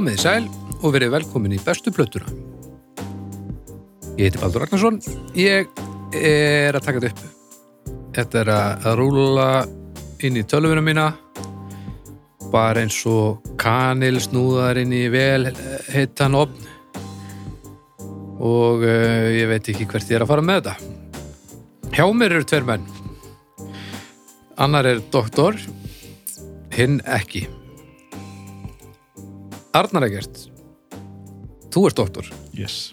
Komið í sæl og verið velkomin í bestu plötuna. Ég heiti Baldur Ragnarsson. Ég er að taka þetta upp. Þetta er að rúla inn í tölvuna mína bara eins og kanil snúðar inn í vel heitan opn og uh, ég veit ekki hvert ég er að fara með þetta. Hjá mér eru tveir menn. Annar er doktor, hinn ekki. Arnar Egert, þú ert doktor. Yes.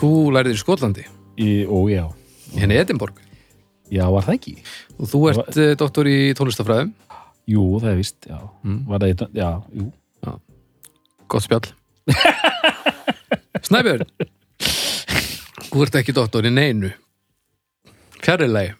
Þú lærið í Skotlandi, Í, ó, já. henni Edinborg. Já, var það ekki? Og þú ert uh, doktor í tónlistafræðum. Jú, það er vist, já. Mm. Var það í, já, jú. Gott spjall. Snæbjörn, þú ert ekki doktor í neinu. Fjarrilegi.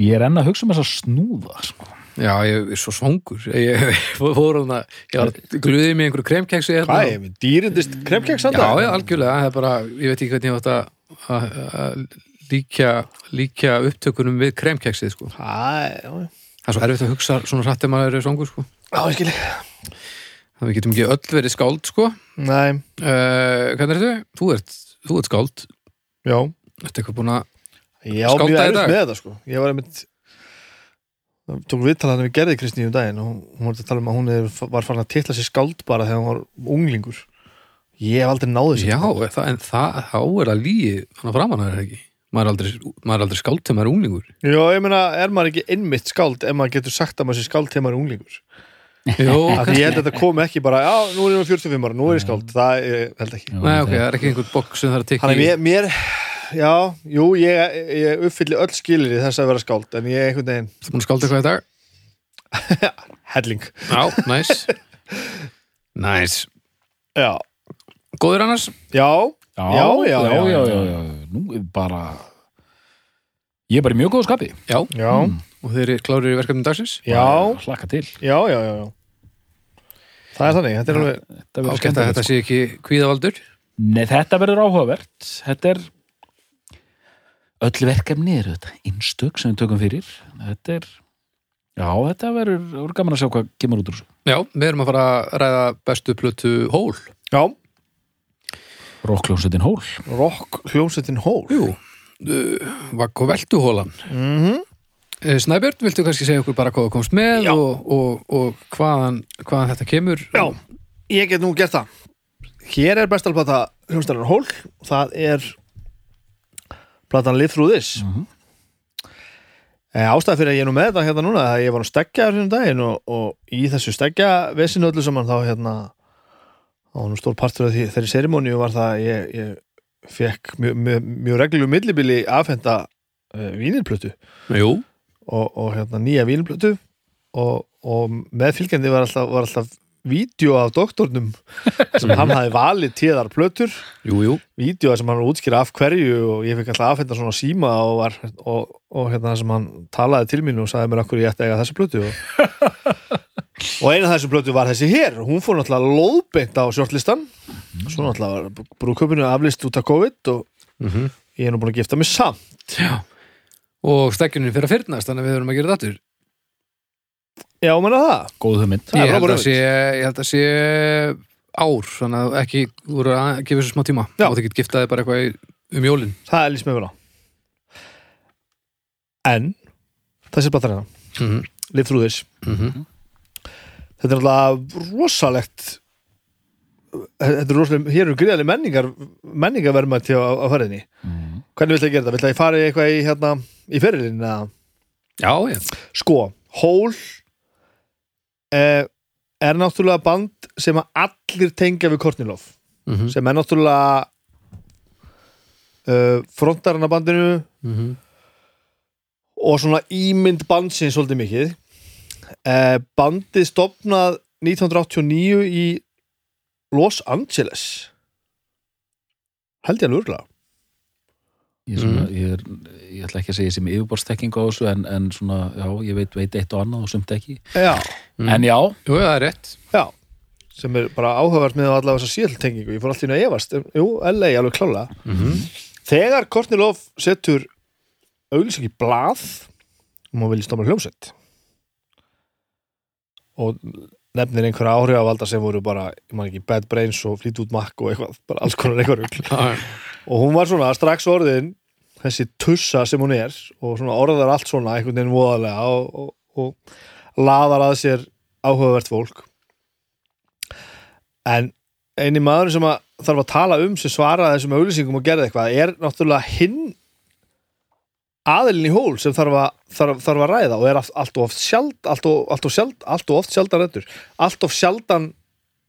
Ég er enn að hugsa um þess að snúða, sko. Já, ég er svo svongur. Ég, ég fór um það, ég var gluðið mér einhverju kremkeksi. hérna. Hvað er með dýrindist kremkeks Já, já, algjörlega. Það er bara, ég veit ekki hvernig ég átt að- að að líkja, líkja upptökunum við kremkeksið, sko. Já, já, Það er svo erfitt að hugsa svona hrætt ef maður er svongur, sko. já, ég skilji. Það við getum ekki öll verið skáld, sko. Nei, Uh, hvernig er þau? Þú ert, þú ert skáld. já. Ertu eitthvað búin að... Já, Skálda í dag? með þetta, sko. Ég var einmitt, tók viðtalað við gerði Kristín um daginn og hún var að tala um að hún er, var farin að titla sér skáld bara þegar hún var unglingur. Ég hef aldrei náðu þessu. Já, er það, en það, þá er það lígi hann að framan er það ekki. Maður er aldrei, maður er aldrei skáld til maður er unglingur. Já, ég meina, er maður ekki einmitt skáld ef maður getur sagt að maður sé skáld þegar maður er unglingur? Jó, ég held að þetta kom ekki bara, já, nú er ég 45 ára, nú er ég skáld. Það ég held ekki. Nei, ok, það er ekki einhver bók sem það er að tekja mér, já, jú, ég, ég uppfylli öll skilir í þess að vera skáld, en ég er einhvern veginn Þú búin að skálda eitthvað í dag? helling. Já, næs. Næs. Já, Góður annars? já, Já, Já, já, já, já, já. Nú er bara... Ég er bara í mjög góðu skapi. Já. já, Og þeir eru klárir í verkefni dagsins? já, Bara Hlakka til. já, já, já, já. Það er þannig, þetta er alveg, Þetta verður Áskætt að þetta sé ekki kvíðavaldur? Nei, þetta verður áhugavert. Þetta er... Öll verkefni eru þetta einstök sem við tökum fyrir. Þetta er... Já, þetta verður, verður gaman að sjá hvað kemur út úr þessu. Já, við erum að fara að ræða bestu plötu hól. já, Rokkljónsettin hól. rock hljómsettin hól. Jú, uh, vakk og veltuhólan. Mm Eh, Snæbjörn, viltu kannski segja okkur bara hvað þú komst með Já. og, og, og hvaðan, hvaðan þetta kemur? Já, ég get nú gert það. Hér er bestalplata hljómsdælar hól, það er platan Live Through This. Mhm. Eh, Ástæða fyrir að ég er nú með þetta hérna núna að ég var að stegja þessum daginn og, og í þessu stegja vesinu öllu saman þá hérna á nú stór partur af því, þeirri serimóniu var það að ég, ég fekk mjög, mjög, mjög reglulegu millibili afhenda uh, vínirplötu Jú, og, og hérna nýja vínirplötu og, og meðfylgjandi var alltaf, var alltaf vídeo af doktornum sem hann hafi valið tíðar plötur vídeo sem hann útskýra af hverju og ég fikk alltaf afhenda svona síma og, var, og, og hérna sem hann talaði til mín og sagði mér okkur ég ætti að eiga þessu plötu og, og eina af þessu plötu var þessi hér. Hún fór náttúrulega lóðbeint á shortlistan. Svo náttúrulega var brúköpunu aflist út af COVID og Mm ég er nú búin að gifta mig samt. Já. Og stekjunin fyrir að fyrnast, þannig að við erum að gera þetta. Já, menna það Góð hugmynd. Er Ég held að sé, ég held að sé ár, þannig að ekki voru að gefa þessu smá tíma. Já. Og það get giftaði bara eitthvað í- um jólin. það er lýst með vera en þessi platan hérna, Mm -hmm. Live Through This Mm þetta er alltaf rosalegt þetta er rosalega hér eru gríðarlega menningar menningarverðmætt á, á ferðinni Mm. hvernig vill það gera það? Vill það ég fara í eitthvað í, hérna, í eða? Já, já. Sko, Hól eh, er náttúrulega band sem að allir tengja við Kortnilof Mm sem er náttúrulega uh, frontarinn af bandinu -hmm. og svona ímynd bandsins svolítið mikið. Eh, bandið stopnað 1989 í Los Angeles. Held ég alveg örgulega Ég, svona, ég, er, ég ætla ekki að segja sem yfirborðstekking á þessu en, en svona, já, ég veit, veit eitt og annað og sumt ekki. já, Mm. En já, Jú, það er rétt. já. Sem er bara áhugavert með allavega þessa síðaltengingu ég fór alltaf inn að efast, jú, LA alveg klálega Mm -hmm. þegar Kortnilof setur auglýsing í blað um að vilja stofna hljómsveit. Og nefnir einhverja áhrifavalda sem voru bara, ég man ekki, Bad Brains og Fleetwood Mac og eitthvað, bara alls konar eitthvað og hún var svona strax orðin þessi tussa sem hún er og svona orðar allt svona einhvern veginn voðalega og, og, og laðar að sér áhugavert fólk. En eini maður sem að þarf að tala um sem svaraði þessum auglýsingum og gerði eitthvað er náttúrulega hinn aðilin í hól sem þarf að, þarf, þarf að ræða og er allt, of oft sjald allt of, allt of, sjald, allt of oft sjaldan nefndur. Allt of sjaldan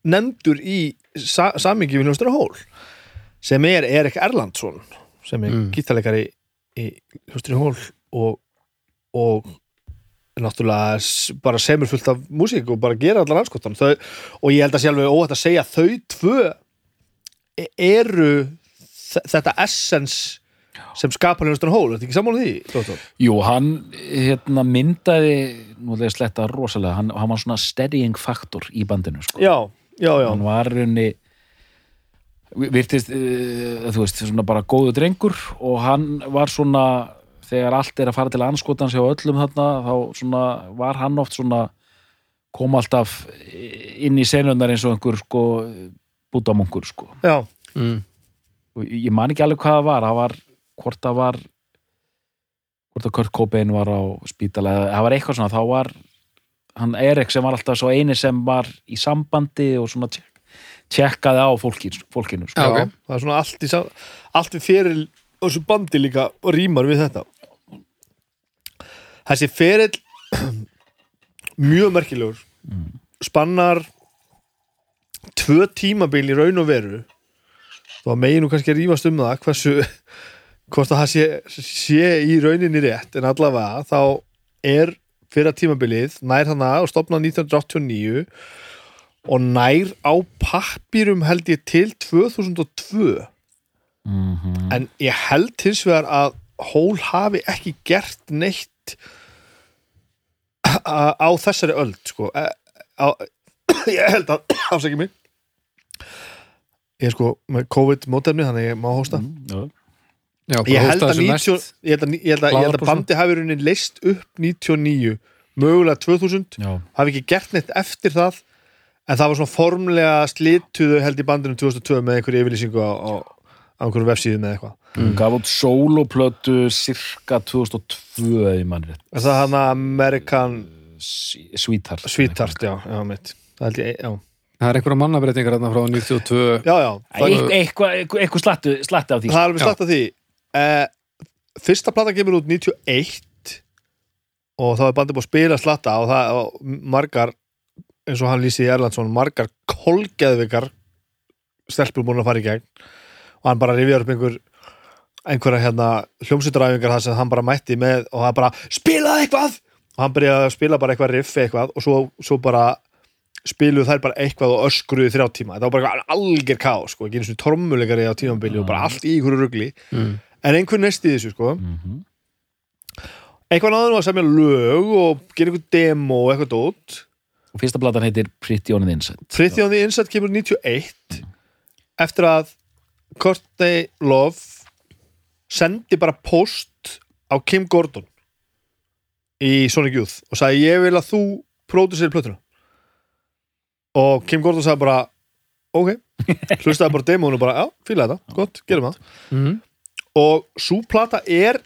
nefndur í sa, samingi við hljóstur hól sem er Erik Erlandsson sem er Mm. gítarleikari í hljóstur hól og, og náttúrulega bara semur fullt af músík og bara gera allar anskotan þau, og ég held að alveg óhætt að segja þau tvö e- eru þetta essence sem skapar hljóstur hól, þetta ekki sammála því? Dóttor? Jú, hann hérna, myndaði, nú að sletta rosalega, hann, hann var svona steadying faktor í bandinu, sko. Já, já, já Hann var raunni virtist, uh, þú veist, svona bara góðu drengur og hann var svona þegar allt er að fara til anskotans hjá öllum þarna, þá svona var hann oft svona kom alltaf inn í senunar eins og einhver sko bútamunkur sko Já, mm. og ég man ekki alveg hvað það var það var, hvort það var hvort að Kurt Cobain var á spítala það var eitthvað svona, þá var hann Erik sem var alltaf svo eini sem var í sambandi og svona tjek, tjekkaði á fólki, fólkinu sko. Já, já, ok. það er svona allt í allt við fyrir þessu bandi líka og rýmar við þetta. Þessi ferill mjög merkilegur. Spannar tvö tímabil í raun og veru. Þá megin nú kannski að rífast um það hversu hvort að það sé, sé í rauninni rétt en allavega þá er fyrra tímabilið nær hana og stopnað 1989 og nær á pappýrum held ég til 2002 mm en ég held hins vegar að Hól hafi ekki gert neitt á, á þessari öld sko. Á, á, ég held að afsækja mig. Ég er sko með COVID-mótefni þannig að ég má hósta. Mm, Já, ég held hósta að, þessu 90, næst. ég held að, ég held að, ég held að bandi hafi raunin leist upp 99 mögulega 2000 já, hafi ekki gert neitt eftir það en það var svona formlega slituðu held í bandinu 2002 með einhverju yfirlýsingu á, á, á einhverju vefsíðum eða eitthvað. Mm. gaf út soloplötu cirka 2002 eða ég mann rétt. Er það hann American Sweetheart Sweetheart, já, já, mitt. Það held ég, já, Það er einhverja mannabreitingar hérna frá 92 já, já. Það, Eit- eitthvað eitthva, eitthva slatti, slatti á því. Það er alveg slagt að því. Eh, Fyrsta plata kemur út 91 og þá er bandið búið að spila slatta og það og margar eins og hann lýsi í Erlandsson margar kolgeðvikar stelpur búin að fara í gegn. Og hann bara rifjar upp einhver einhverja hérna hljómsýtturæfingar það sem hann bara mætti með og hann bara spilaði eitthvað! Og hann byrjaði að spila bara eitthvað riff eitthvað og svo, svo bara spiluðu þær bara eitthvað og öskruðu í þrjá tíma. Þetta var bara algjör ká sko, ekki eins og tormuleikari á tímambili og bara allt í ykkur rugli. Mm. en einhver næst í þessu sko. Mm eitthvað náður nú að semja lög og gera einhver demo eitthvað dót og fyrsta platan heitir Pretty on the Inside. Pretty on the Inside kemur 91 eftir að Courtney Love sendi bara post á Kim Gordon í Sonic Youth og sagði ég vil að þú pródusir plötuna. Og Kim Gordon sagði bara ok, hlustaði bara demónu og bara já, fíla þetta, gott, gerum það. Mm. og svo plata er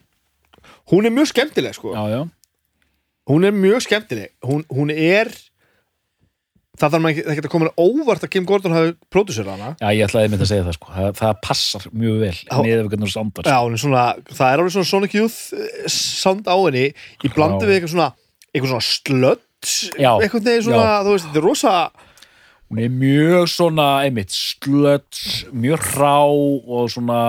hún er mjög skemmtileg sko. Já, já, hún er mjög skemmtileg. Hún, hún er það þarf ekki, ekki að koma óvart að Kim Gordon hafi pródusera hana já, ég ætlaði einmitt að segja það sko það, það passar mjög vel Já. niður við hvernig sándar Já, hún er svona, það er alveg svona Sonic Youth eh, sound á henni í blandi Já. við eitthvað svona eitthvað svona slött Já. eitthvað neginn svona, þú veist, þetta er rosa hún er mjög svona einmitt slöts, mjög rá og svona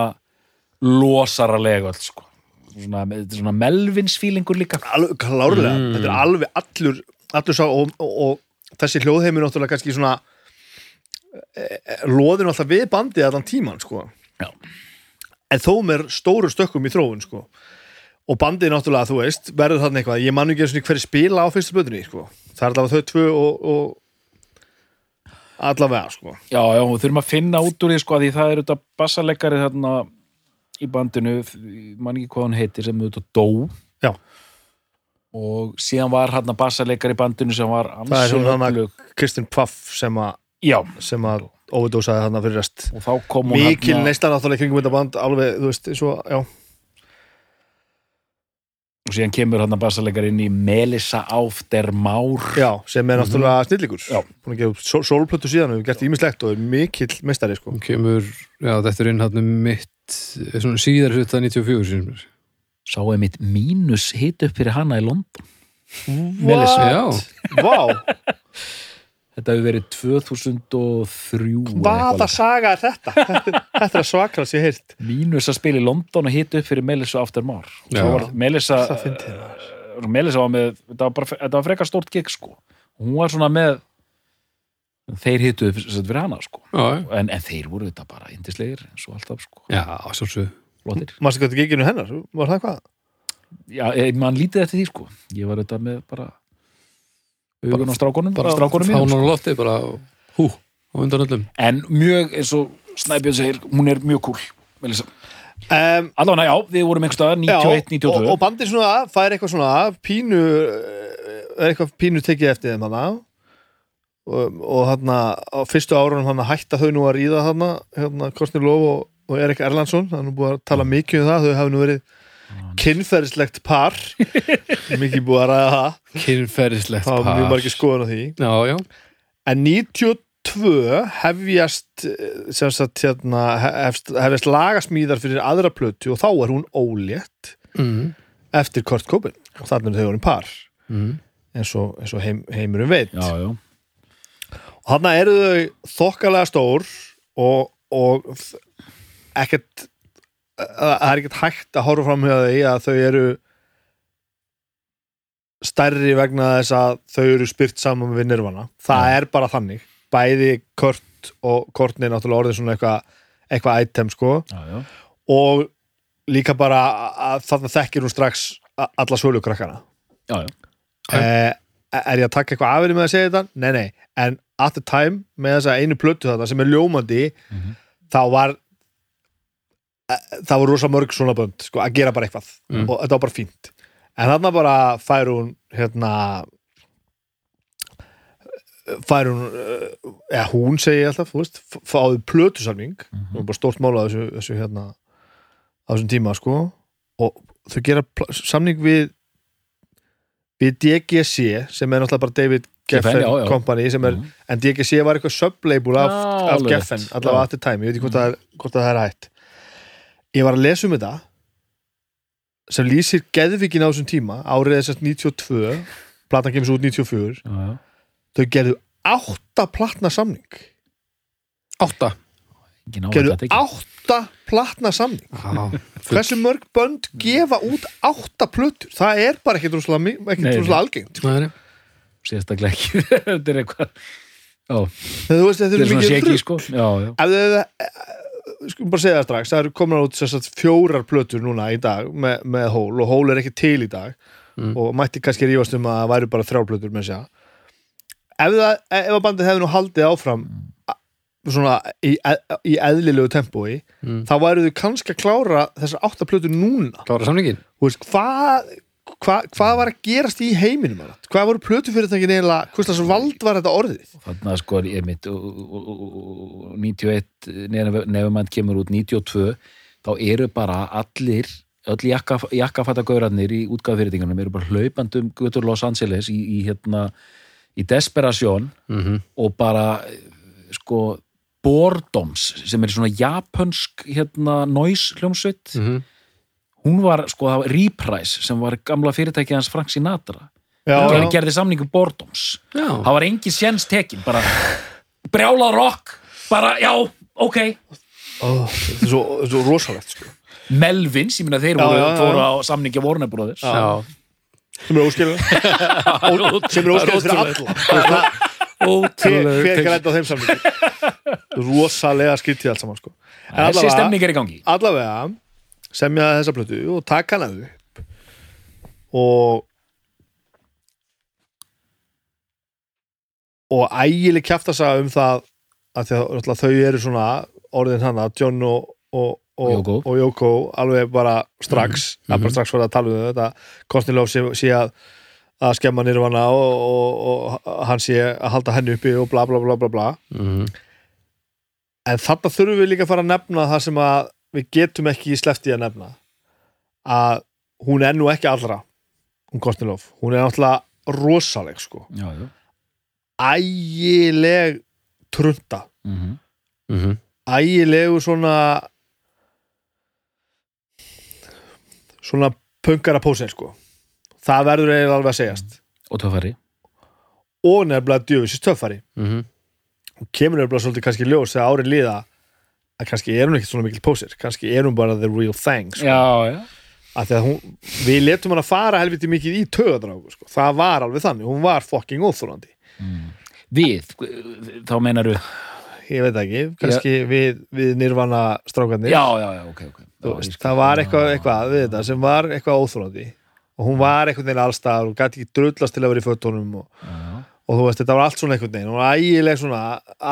losaralega öll sko svona, svona melvinsfílingur líka alveg klárlega, Mm. þetta er alveg allur allur sá og, og, og þessi hljóðheimur náttúrulega kannski svona e, e, loðinu alltaf við bandið allan tíman, sko. Já. en þó með stóru stökkum í þróun, sko. Og bandið náttúrulega, þú veist, verður þarna eitthvað. Ég man ekki eins og hverju spila á fyrstu blöðunni, sko. Það er allavega þau tvö og, og allavega, sko. Já, já, við þurfum að finna út úr því sko að því það er þetta bassaleggari þarna í bandinu, man ekki hvað hann heitir sem auðvitað dó. Já. Og síðan var hann að bassaleikar í bandinu sem var Það er hún hana- öflug. Kristinn Pfaff sem að já, sem að overdósaði þarna fyrir rest og þá kom hún mikil þarna- neisla náttúrulega í kringum þetta band alveg, þú veist, svo, já og síðan kemur hann að bassaleikar inn í Melissa Auf der Maur já, sem er náttúrulega snillíkur. Já. búin að gefa upp sól- sólplötu síðan og hefur gert ímislegt og er mikill meistari sko. Hún kemur, já, þetta er inn hann mitt, svona síðar hluta 94 sinni. Sá er mitt mínus hit upp fyrir hana í London. What? Vá, þetta hefur verið 2003 eða hvaða saga er þetta? Þetta, er svakra sem ég heilt mínus að spila í London og hit upp fyrir Melissa. Svo var Melissa það Melissa var með, þetta var, bara, þetta var frekar stórt gig sko. Hún var svona með þeir hitu upp fyrir hana sko. En, en þeir voru þetta bara indislegir eins og alltaf sko, já, sjálfsög. Flottir Mástu hvað þetta giginu hennar? Var það hvað? já, ég- mann lítið eftir því sko ég var þetta með bara augun á strákonum, bara strákonum mínum Fánan sko. og lotti, bara hú, á undan öllum. en mjög, eins og Snæbjörn segir hún er mjög cool. Um, allavega, já, við vorum einhvers staðar 91, 92 og, og bandið svona fær eitthvað svona pínu er eitthvað pínu tekið eftir þeim hana og, og hann á fyrstu árunum hann hætta þau nú að ríða hann hérna Kostnir Lof og, og Erik Erlandsson hann er nú búið að tala mikið um það þau hafi nú verið kynferðislegt par. Mikið búið að ræða það. Kynferðislegt það var mjög margir skoðun á því. Já, já, en 92 hefjast eh, sem sagt hérna hefst, hefjast lagasmíðar fyrir aðra plötu og þá er hún ólétt mm. eftir Kurt Cobain. Og þannig er þau orðin par Mm. eins og, eins og heim, heimurum veit. Já, já, og þannig eru þau þokkalega stór og, og ekkert það er ekkert hægt að horfa fram hjá því að þau eru stærri vegna þess að þau eru spyrt saman við nirvana það Já. er bara þannig bæði Kurt og Kortni er náttúrulega orðið svona eitthvað eitthvað item sko já, já. og líka bara að þarna þekkir hún strax alla sölukrakkana já, eh, er ég að taka eitthvað afinu með að segja þetta? Nei, nei, en at the time með þessa einu plötu þarna sem er ljómandi Mhm. þá var það voru rosa mörg svona bönd sko, að gera bara eitthvað. Mm. og þetta var bara fínt. En þarna bara fær hún hérna fær hún eh, eða hún segi alltaf, þú veist fáðu plötusamning, Mhm. það var bara stórt mála þessu, þessu hérna á þessum tíma sko. Og þau gera samning við við DGC sem er náttúrulega bara David Geffen Geffen, já, já. Company sem er, Mhm. en DGC var eitthvað sublabel af, af Geffen allavega the time, ég veit ekki hvort, hvort það er hægt ég var að lesa um þetta sem lýsir geðvikin á þessum tíma. Árið þess að 92 platan kemur svo út 94 já, já. þau gerðu átta platna samning. Átta. Gerðu átta platna samning. Já, hversu mörg bönd gefa út átta plötur? Það er bara ekkert rosalega algengt. Sérstaklega ekki. Þetta er eitthvað þetta er svona séki sko. Já, já, ef þau skulum bara segja það strax það eru komin út sagt, fjórar plötur núna í dag með, með hól og hól er ekki til í dag Mm. og mætti kannski rífast um að það væri bara þrjár plötur með sér ef, það, ef að bandið hefði nú haldið áfram svona í, e- í eðlilegu tempói Mm. þá væru þau kannski að klára þessar átta plötur núna Klára veist, hvað hva, hvað var að gerast í heiminum annað? hvað voru plötufyrirtækin eiginlega hvers þess vald var þetta orðið þannig að sko ég mitt og- og- og- og 91 nefnumænt kemur út 92 þá eru bara allir öll jakka, jakkafættagaurarnir í útgáðfyrirtingunum eru bara hlaupandum gutur Los Angeles í, í hérna í desperasjón Mm og bara sko Bordoms sem er svona japansk hérna noise hljómsveit -hmm. Hún var sko það var Reprise sem var gamla fyrirtæki hans Frank Sinatra já, gerði, já. gerði samningu Bordoms Já. það var engin séns tekin bara brjála rock bara já, ok Ó, þetta er svo, svo rosalegt sko. Melvins, ég minna þeir Já, voru, já, já. fóru á samningi Warner Brothers Já. sem er óskilur sem er óskilur fyrir alla hver, grænt á þeim samlingi rosalega skyttið allt saman sko. En þessi allavega- stemning er í gangi allavega semja þessa plötu og taka hana upp. Og og ægileg kjafta um það að að náttúrulega þau eru svona orðin hana, John og, og, og, og Yoko alveg bara strax, það er bara strax fyrir að tala um þetta. Kostnilov sé, sé að að skemma nýrvana og, og, og hann sé að halda henni uppi og bla bla bla bla bla. Mhm. en þarna þurfum við líka að fara að nefna það sem að við getum ekki sleppt í að nefna að hún er nú ekki allra hún Kostnilof, hún er náttúrulega rosaleg sko, já, já. ægileg trunta, Mm Mhm. ægilegu svona svona pöngara pósir sko. Það verður eiginlega alveg að segjast. Og töffari. Og nefnilega djöfisist töffari. Mhm. hún kemur nefnilega svolítið kannski ljós þegar árin líða að kannski er hún ekki svona mikil pósir kannski er hún bara the real thing sko. já, já, að því að hún, við letum hann að fara helviti mikið í tögadrágu sko. það var alveg þannig, hún var fucking óþólandi við þá meinaru ég veit ekki, kannski við, við nýrvana strákarnir. Já, já, já, ok, ok. Þú veist, það var eitthvað, eitthvað þetta sem var eitthvað óþólandi og hún var einhvern veginn allstaðar og gæti ekki drullast til að vera í fötunum og, Já, og þú veist, þetta var allt svona einhvern veginn. Var ægileg svona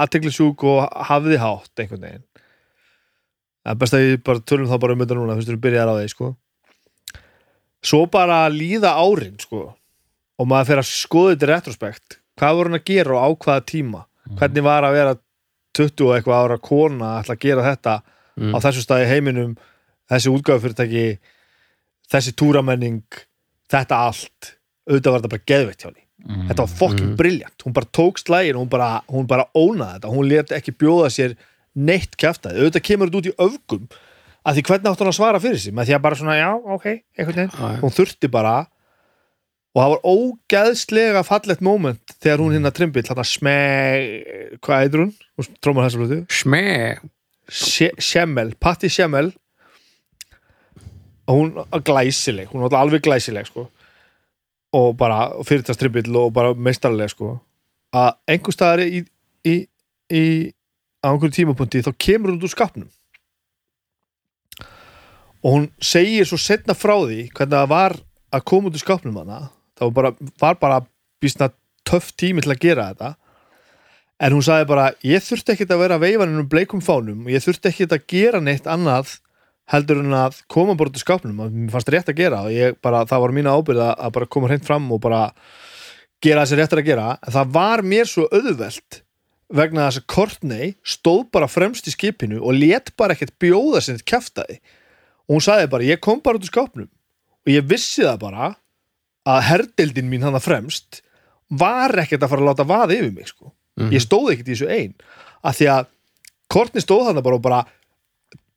aðteglisjúk og hafði hátt einhvern veginn það er best að ég bara tölum þá bara um þetta núna fyrst við byrjar á því, sko. Svo bara líða árin, sko og maður fer að skoða þetta retrospekt. Hvað voru hann að gera og á hvaða tíma? Hvernig var að vera 20 og eitthvað ára kona að ætla að gera þetta Mm. á þessu staði heiminum þessi útgáfufyrirtæki þessi túramenning þetta allt, auðvitað var þetta bara geðveitt hjá henni. Mm. þetta var fucking briljant, hún bara tók slægin hún bara, hún bara ónaði þetta, hún let ekki bjóða sér neitt kjaftaði auðvitað kemur þetta út í öfgum að því hvernig átt hún að svara fyrir sig, með því að bara svona já, ok, einhvern veginn, já. hún þurfti bara og það var ógeðslega fallegt moment þegar hún hérna trimbill, þarna smeg hvað eitur hún? Hún trómar þessu hlutu Sme Sjemmel, Patti Sjemmel og hún glæsileg, hún alltaf alveg glæsileg sko. og bara fyrirtastribill og bara meistarlega sko. að einhver staðar í, í, í á einhverjum tímapunkti þá kemur hún út úr skapnum og hún segir svo setna frá því hvernig það var að koma út úr skapnum hana. Það var bara, var bara býstna töff tími til að gera þetta. En hún sagði bara, ég þurfti ekkert að vera veifaninn um bleikum fánum. Og ég þurfti ekkert að gera neitt annað heldur en að koma bara út úr skápnum. Og mér fannst rétt að gera og bara, það var mína ábyrð að að bara koma hreint fram og bara gera þessi réttar að gera. En það var mér svo auðvelt vegna þess að Courtney stóð bara fremst í skipinu og let bara ekkert bjóða sinni kjaftaði og hún sagði bara, ég kom bara út úr skápnum. Og ég vissi það bara að herdeildin mín hana fremst var ekkert að fara að láta vaða yfir mig sko. Mhm. ég stóð ekkert í þessu ein. Af því að Kortni stóð þarna bara og bara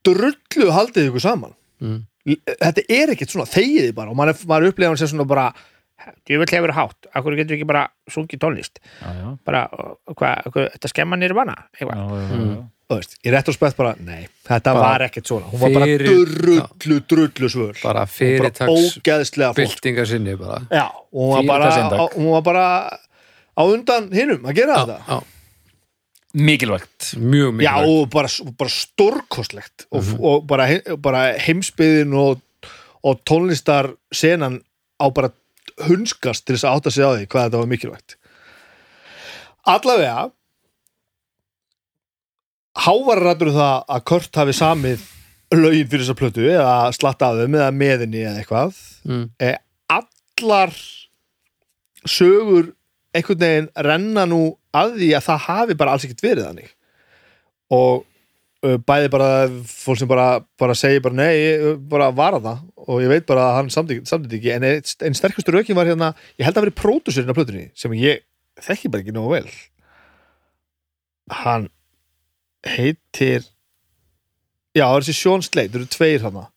drullu haldið ykkur saman. Mm. þetta er ekkert svona, þegiði bara og maður, maður upplega hann sem svona bara Ég vil hefur hátt, akkur getur við ekki bara sungið tónlist, já, já, bara hvað, hvað, þetta skemma nýr vana já, eitthvað, já, já, Mm. já. þú veist, í rétt og spett bara, nei, þetta Bara var ekkert svona. Hún var bara fyrir- drullu, drullu svöl. Bara byltingar sinni bara. Já, og hún var bara, á, hún var bara á undan hinum að gera já, þetta. já, mikilvægt. Mjög Já, mikilvægt. og bara, bara stórkostlegt. Og, og bara, he- bara heimsbyðin og, og tónlistar senan á bara hunskast til þess að átta sig á því hvað þetta var mikilvægt. Allavega hávarrættur um það að Kurt hafi samið lögin fyrir þessa plötu eða slatta af þeim eða meðinni eða eitthvað. Mm. allar sögur einhvern veginn renna nú að því að það hafi bara alls ekkert verið þannig. Og bæði bara fólk sem bara, bara segir bara nei, ég bara var það. Og ég veit bara að hann samtíkt ekki. En einn ein sterkustu rökin var hérna ég held að veri pródusirinn á plötunni sem ég þekki bara ekki nógu vel. Hann heitir já, það er þessi Sean Slade, það eru tveir hana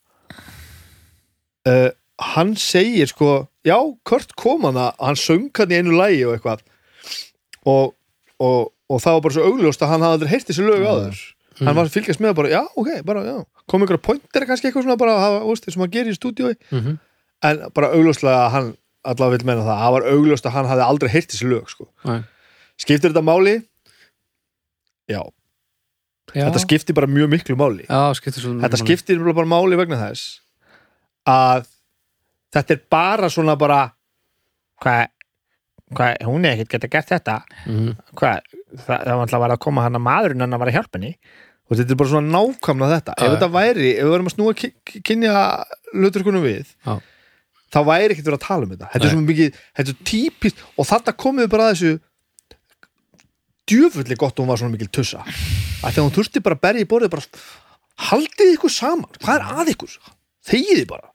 uh, hann segir sko já, Kurt kom hana, hann söng hann í einu lægi og eitthvað. Og, og, og það var bara svo augljóst að hann hafði aldrei heyrt þessi lög áður hann var að fylgjast með bara, já, ok, bara, já. Kom ykkur að pointer kannski eitthvað svona bara að hafa, veist, sem hann gerir í stúdíói. Mm en bara augljóslega að hann allavega vil menna það, það var augljóst að hann hafði aldrei heyrt þessi lög sko. Nei. skiptir þetta máli? Já, já, þetta skiptir bara mjög miklu máli. Já, skiptir þetta skiptir bara máli vegna þess að þetta er bara svona bara hvað, hvað, hún er ekkert geta gert þetta, mm. hvað, það, það var alltaf að koma hann að maðurinn hann að var að hjálpa henni, og þetta er bara svona nákvæmlega þetta. Ef þetta væri, ef við varum að snúa ki- kynja hluturkunum við Já. þá væri ekkert verið að tala um þetta. Þetta er Nei. svo mikið, þetta er típist og þarna komum við bara að þessu djöfulli gott að hún var svona mikil tussa. Að þegar hún þurfti bara að berja í borðið bara haldið ykkur saman, hvað er að ykkur? Þegið þið bara.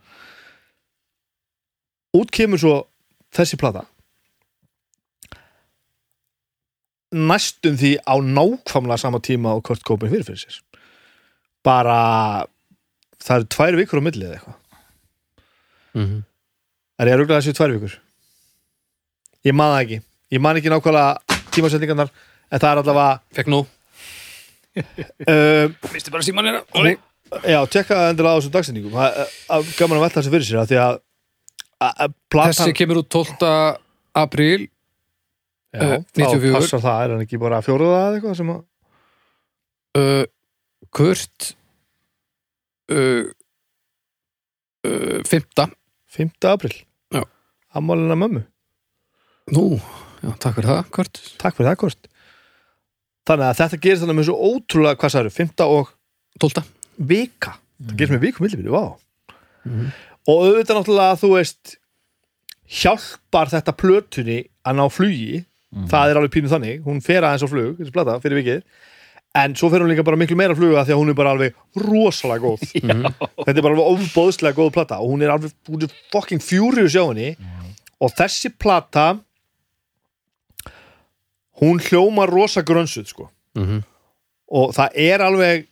Út kemur svo þessi plata næstum því á nákvæmlega sama tíma og Kurt Cobain fyrir fyrir sér. Bara það eru tvær vikur á millið eða eitthvað. Mhm. er ég að rugla þessu tvær vikur? Ég man það ekki. Ég man ekki nákvæmlega tímasetningarnar en það er allavega Fekk nú. Uh, Vistu bara síman hérna. Já, tekka endilega á þessum dagsendingum. Gaman að velta þessu fyrir sér af því að, að, að platan Þessi kemur út 12. apríl já, þá 94. passar það, er hann ekki bara fjóruða eða eitthvað sem að uh, Kurt uh, uh, 5. 5. april Já. Ammálina mömmu, Nú, já, takk fyrir það, Kurt takk fyrir það Kort Þannig að þetta gerist þannig með svo ótrúlega hvað eru, 5. og 12. vika það gerist með viku millibili, vá Mhm. og auðvitað náttúrulega þú veist hjálpar þetta plötunni að ná flugi það er alveg pínu þannig, hún fer aðeins á flug þessi plata, fyrir vikið. En svo fer hún líka bara miklu meira á fluga því að hún er bara alveg rosalega góð. Þetta er bara alveg ofbóðslega góð plata og hún er alveg, hún er fucking furious hjá henni. Og þessi plata hún hljómar rosa grönsuð sko. Mhm. og það er alveg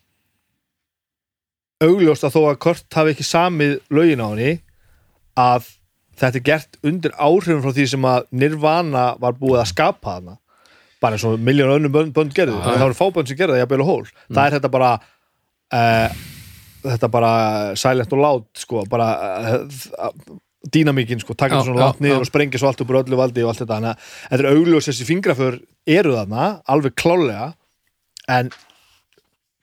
augljóst að þó að Kurt hafi ekki samið lögin á henni að þetta er gert undir áhrifum frá því sem að Nirvana var búið að skapa hana bara eins og miljón önnum bönd, bönd Já, en það voru fábönd sem gerðu það, jafnvel og hól það er þetta bara uh, þetta bara silent og loud sko, bara uh, dýnamíkin, sko, taka svona langt niður og sprengja svo allt upp úr öllu valdi og allt þetta, þannig að þetta er augljós þessi fingraför eru þarna, alveg klálega en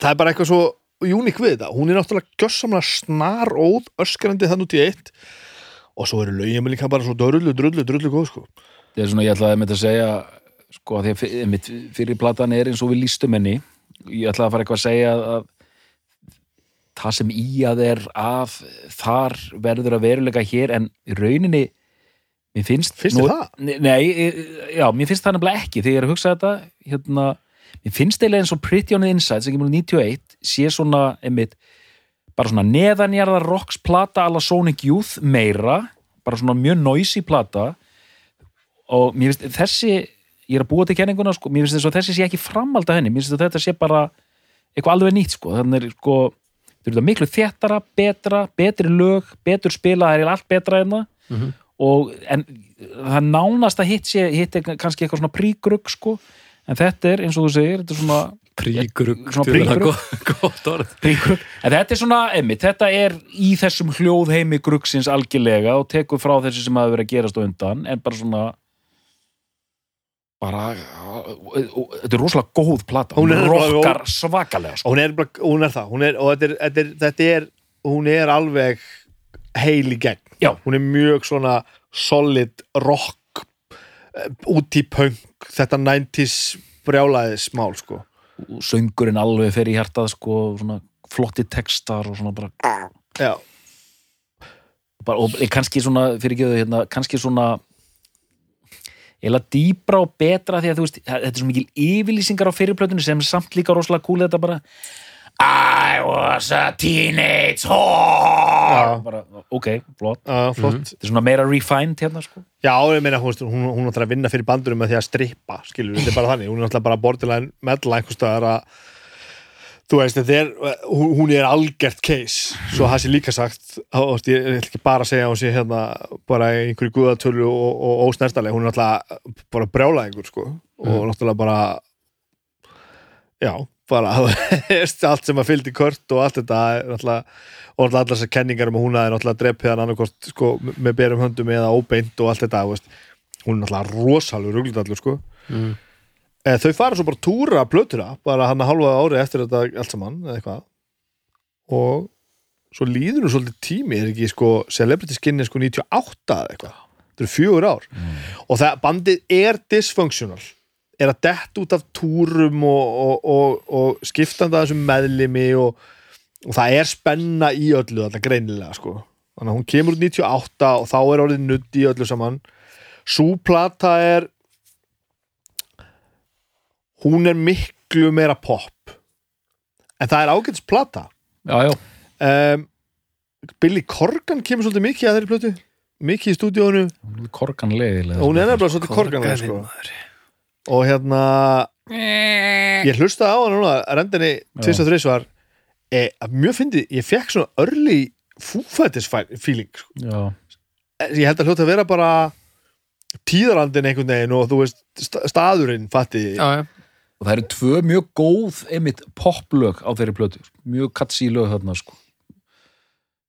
það er bara eitthvað svo uník við þetta, hún er náttúrulega gjössamlega snar óð, öskrandi þann út í eitt og svo eru lögin með líka bara svo drullu, drullu, drullu góð sko. Það er svona, ég ætlaði með að segja sko, að því að fyrir platan er eins og við lístum henni ég ætlaði að fara eitthvað að segja að, að það sem í að er að þar verður að veruleika hér en rauninni mér finnst Finnst það? Nei, nei, já, mér finnst það nefnilega ekki þegar ég er að hugsa þetta hérna, mér finnst eiginlega eins og Pretty on the Inside sem kemur úr 91 sé svona, einmitt bara svona neðanjarðar rocks plata alla Sonic Youth meira bara svona mjög noisy plata. Og mér finnst þessi ég er að búa til kenninguna, sko, mér finnst þess að þessi sé ekki framhald af henni, mér finnst að þetta sé bara eitthvað alveg nýtt, sko, þannig er sko þetta er þetta miklu þéttara, betra betri lög, betur spila, það er allt betra en það Mhm. og en það nánast að hitt sé hitt er kannski eitthvað svona prígrugg, sko. En þetta er, eins og þú segir, þetta er svona Prígrugg þetta er svona emmi, þetta er í þessum hljóðheimi gruggsins algjörlega og tekur frá þessu sem hafa verið að gerast á undan, en bara svona bara þetta er rosalega góð plata. Hún hún rokkar svakalega sko. hún er, hún er það. Hún er, og þetta er, þetta, er, þetta er hún er alveg heil í gegn. Já. hún er mjög svona solid rock eh, út í punk þetta 90s brjálaði smál sko söngurinn alveg fer í hjartað sko, svona flotti textar og svona bara, já, bara og kannski svona, fyrir ekki hérna, kannski svona eða dýbra og betra því að þú veist, þetta er svo mikil yfirlýsingar á fyrirplötunni sem samt líka rosalega cool þetta bara I was a teenage whore. Bara, ok, flott. Já, flott. Þetta er svona meira refined hérna sko. Já, ég meina, hún, hún, hún náttúrulega að vinna fyrir bandurum með því að strippa, skilur, þetta er bara þannig. Hún er náttúrulega bara borderline meðla einhvers staðar að þú veist, þetta er hún, hún er algert case. Svo það sé líka sagt, þá, þú veist, ég ætla ekki bara að segja að hún sé hérna bara í einhverju guðatölu og, og ósnertaleg hún er náttúrulega bara brjálæðingur sko, og náttúrulega bara já, bara allt sem að fylgdi kört og allt þetta náttúrulega og náttúrulega allar þessar kenningar um að hún náttúrulega dreppið hann annarkost sko, með berum höndum eða óbeint og allt þetta, þú veist, hún er náttúrulega rosalur ruglutallur sko. Mm. Eh, þau fara svo bara að túra plötura bara hann að halva ári eftir þetta allt saman eða eitthvað. Og svo líður nú svolítið tími er ekki sko Celebrity Skin er sko 98 eða eitthvað. Þetta eru fjögur ár. Og það bandið er dysfunctional er að dett út af túrum og, og, og, og skiptanda þessum meðlimi og, og það er spenna í öllu þetta greinilega sko. Þannig að hún kemur út 98 og þá er orðið nudd í öllu saman. Svo plata er hún er miklu meira pop. En það er ágætis plata. Já, já, um, Billy Corgan kemur svolítið mikið að þeirri plötu. Mikið í stúdíónu korgan leiðilega hún er nefnilega svolítið Corgan sko. Og hérna ég hlusta á hann núna rendinni tvis og þris var e, mjög fyndið, ég fekk svona early fúfætis feeling sko. já, ég held að hljóta að vera bara tíðarandin einhvern veginn og þú veist sta- staðurinn fatti. Já, já, og það eru tvö mjög góð einmitt poplög á þeirri plötu mjög katsi lög þarna sko.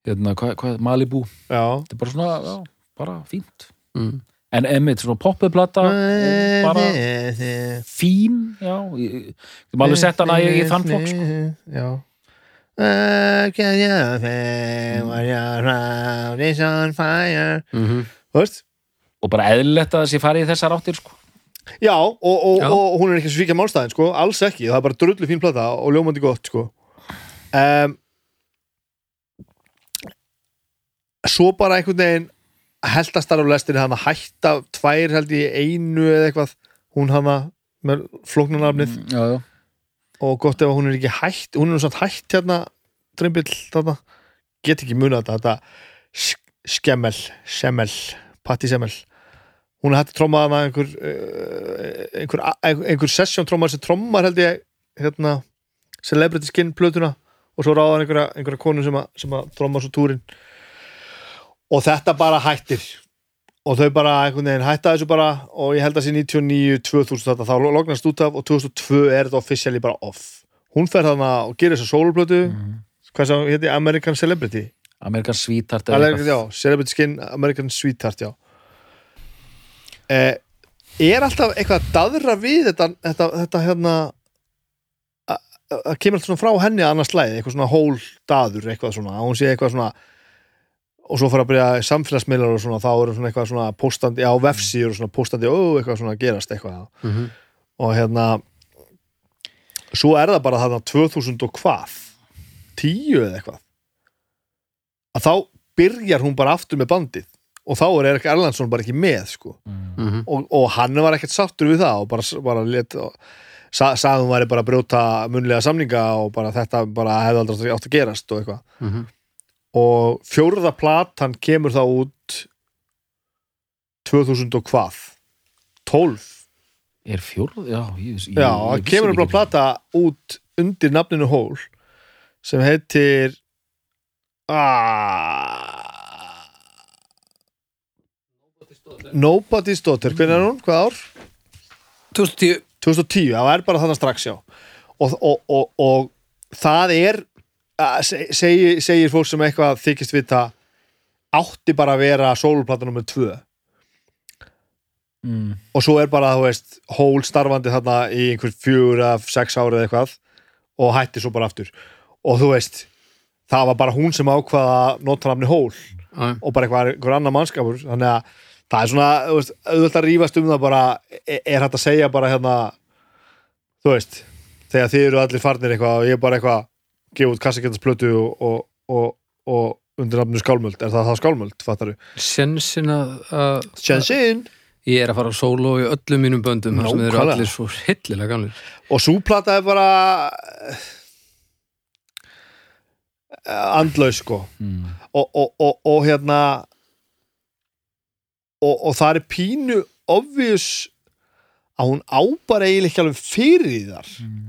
Hérna, hvað, hvað, Malibu. Já. þetta er bara svona, já, bara fínt. Mm. En einmitt svona poppuð plata og bara fín já, ég, maður alveg sett hana í, þann flokk sko. já veist? og bara eðlilegt að þessi farið í þessar áttir sko. Já, og, og, Já. og hún er ekki svíkja málstæðin, sko, alls ekki það er bara drullu fín plata og ljómandi gott, sko um, Svo bara einhvern veginn heldastar á lestinni hann að hætta tvær held í einu eða eitthvað. Hún hana með flóknarnafnið. Já, já, og gott ef hún er ekki hætt hún er samt hætt hérna drimbill þarna, get ekki munað þetta þetta sk- skemmel skemmel, patti skemmel hún er hætt að tromma hana einhver uh, einhver, einhver, session trommar sem trommar held ég hérna, celebrity skin plötuna. Og svo ráðan einhverja, einhverja konu sem að, að tromma svo túrin og þetta bara hættir. Og þau bara einhvern veginn hætta þessu bara og ég held að sé 99, 2000 þetta þá lognast út af og 2002 er þetta officially bara off. Hún fer þarna og gerir þessa soloplötu Mhm. hvað sem hétti American Celebrity? Amerikan Sweetheart eitthvað. já, Celebrity Skin, American Sweetheart já. Eh, er alltaf eitthvað að daðra við þetta, þetta, þetta hérna að- kemur alltaf svona frá henni að annars slæði, eitthvað svona hól daður eitthvað svona, hún sé eitthvað svona og svo fara að byrja samfélagsmiðlar og svona, þá eru svona eitthvað svona postandi á vefsíður og svona postandi, ó, eitthvað svona gerast eitthvað Mm og hérna svo er það bara þarna 2000 og hvað 10 eða eitthvað að þá byrjar hún bara aftur með bandið og þá er Erik Erlandsson bara ekki með sko. Mm. og, og hann var ekkert sáttur við það og bara, bara let, og, sa, sagði hún væri bara að brjóta munlega samninga og bara þetta bara hefði aldrei átt að gerast og eitthvað -hmm. Og fjórða platan kemur þá út 2000 og hvað? 12 er fjórð, já ég, ég, Já, ég það kemur ekki bara plata út undir nafninu Hole sem heitir ah, Nobody's Daughter. Hvernig er hún? Hvað ár? 2010 2010, það er bara þarna strax já. Og, og, og, og það er að se- segi, segir fólk sem eitthvað þykist vita átti bara að vera sólplata nummer 2 mm. og svo er bara, þú veist, hól starfandi þarna í einhver fjögur af sex árið eða eitthvað og hætti svo bara aftur. Og þú veist, það var bara hún sem ákvaða notanafni hól Já, og bara eitthvað, einhver annar mannskapur. Þannig að það er svona, þú veist, auðvitað að rífast um það bara, er, er hægt að segja bara hérna, þú veist þegar þið eru allir farnir eitthvað og ég er bara eitthvað, gefa út kassakjöndasplötu og, og, og, og undir nafninu skálmöld, er það það skálmöld, fattaru Sensin að, að Sjensin! ég er að fara á sóló í öllum mínum böndum þar sem þeir eru allir svo hillilega gamlir og súplata er bara eh, andlaus sko Mm. og, og, og, og hérna og, og það er pínu obvious að hún á bara eiginlega ekki alveg fyrir því þar Mm.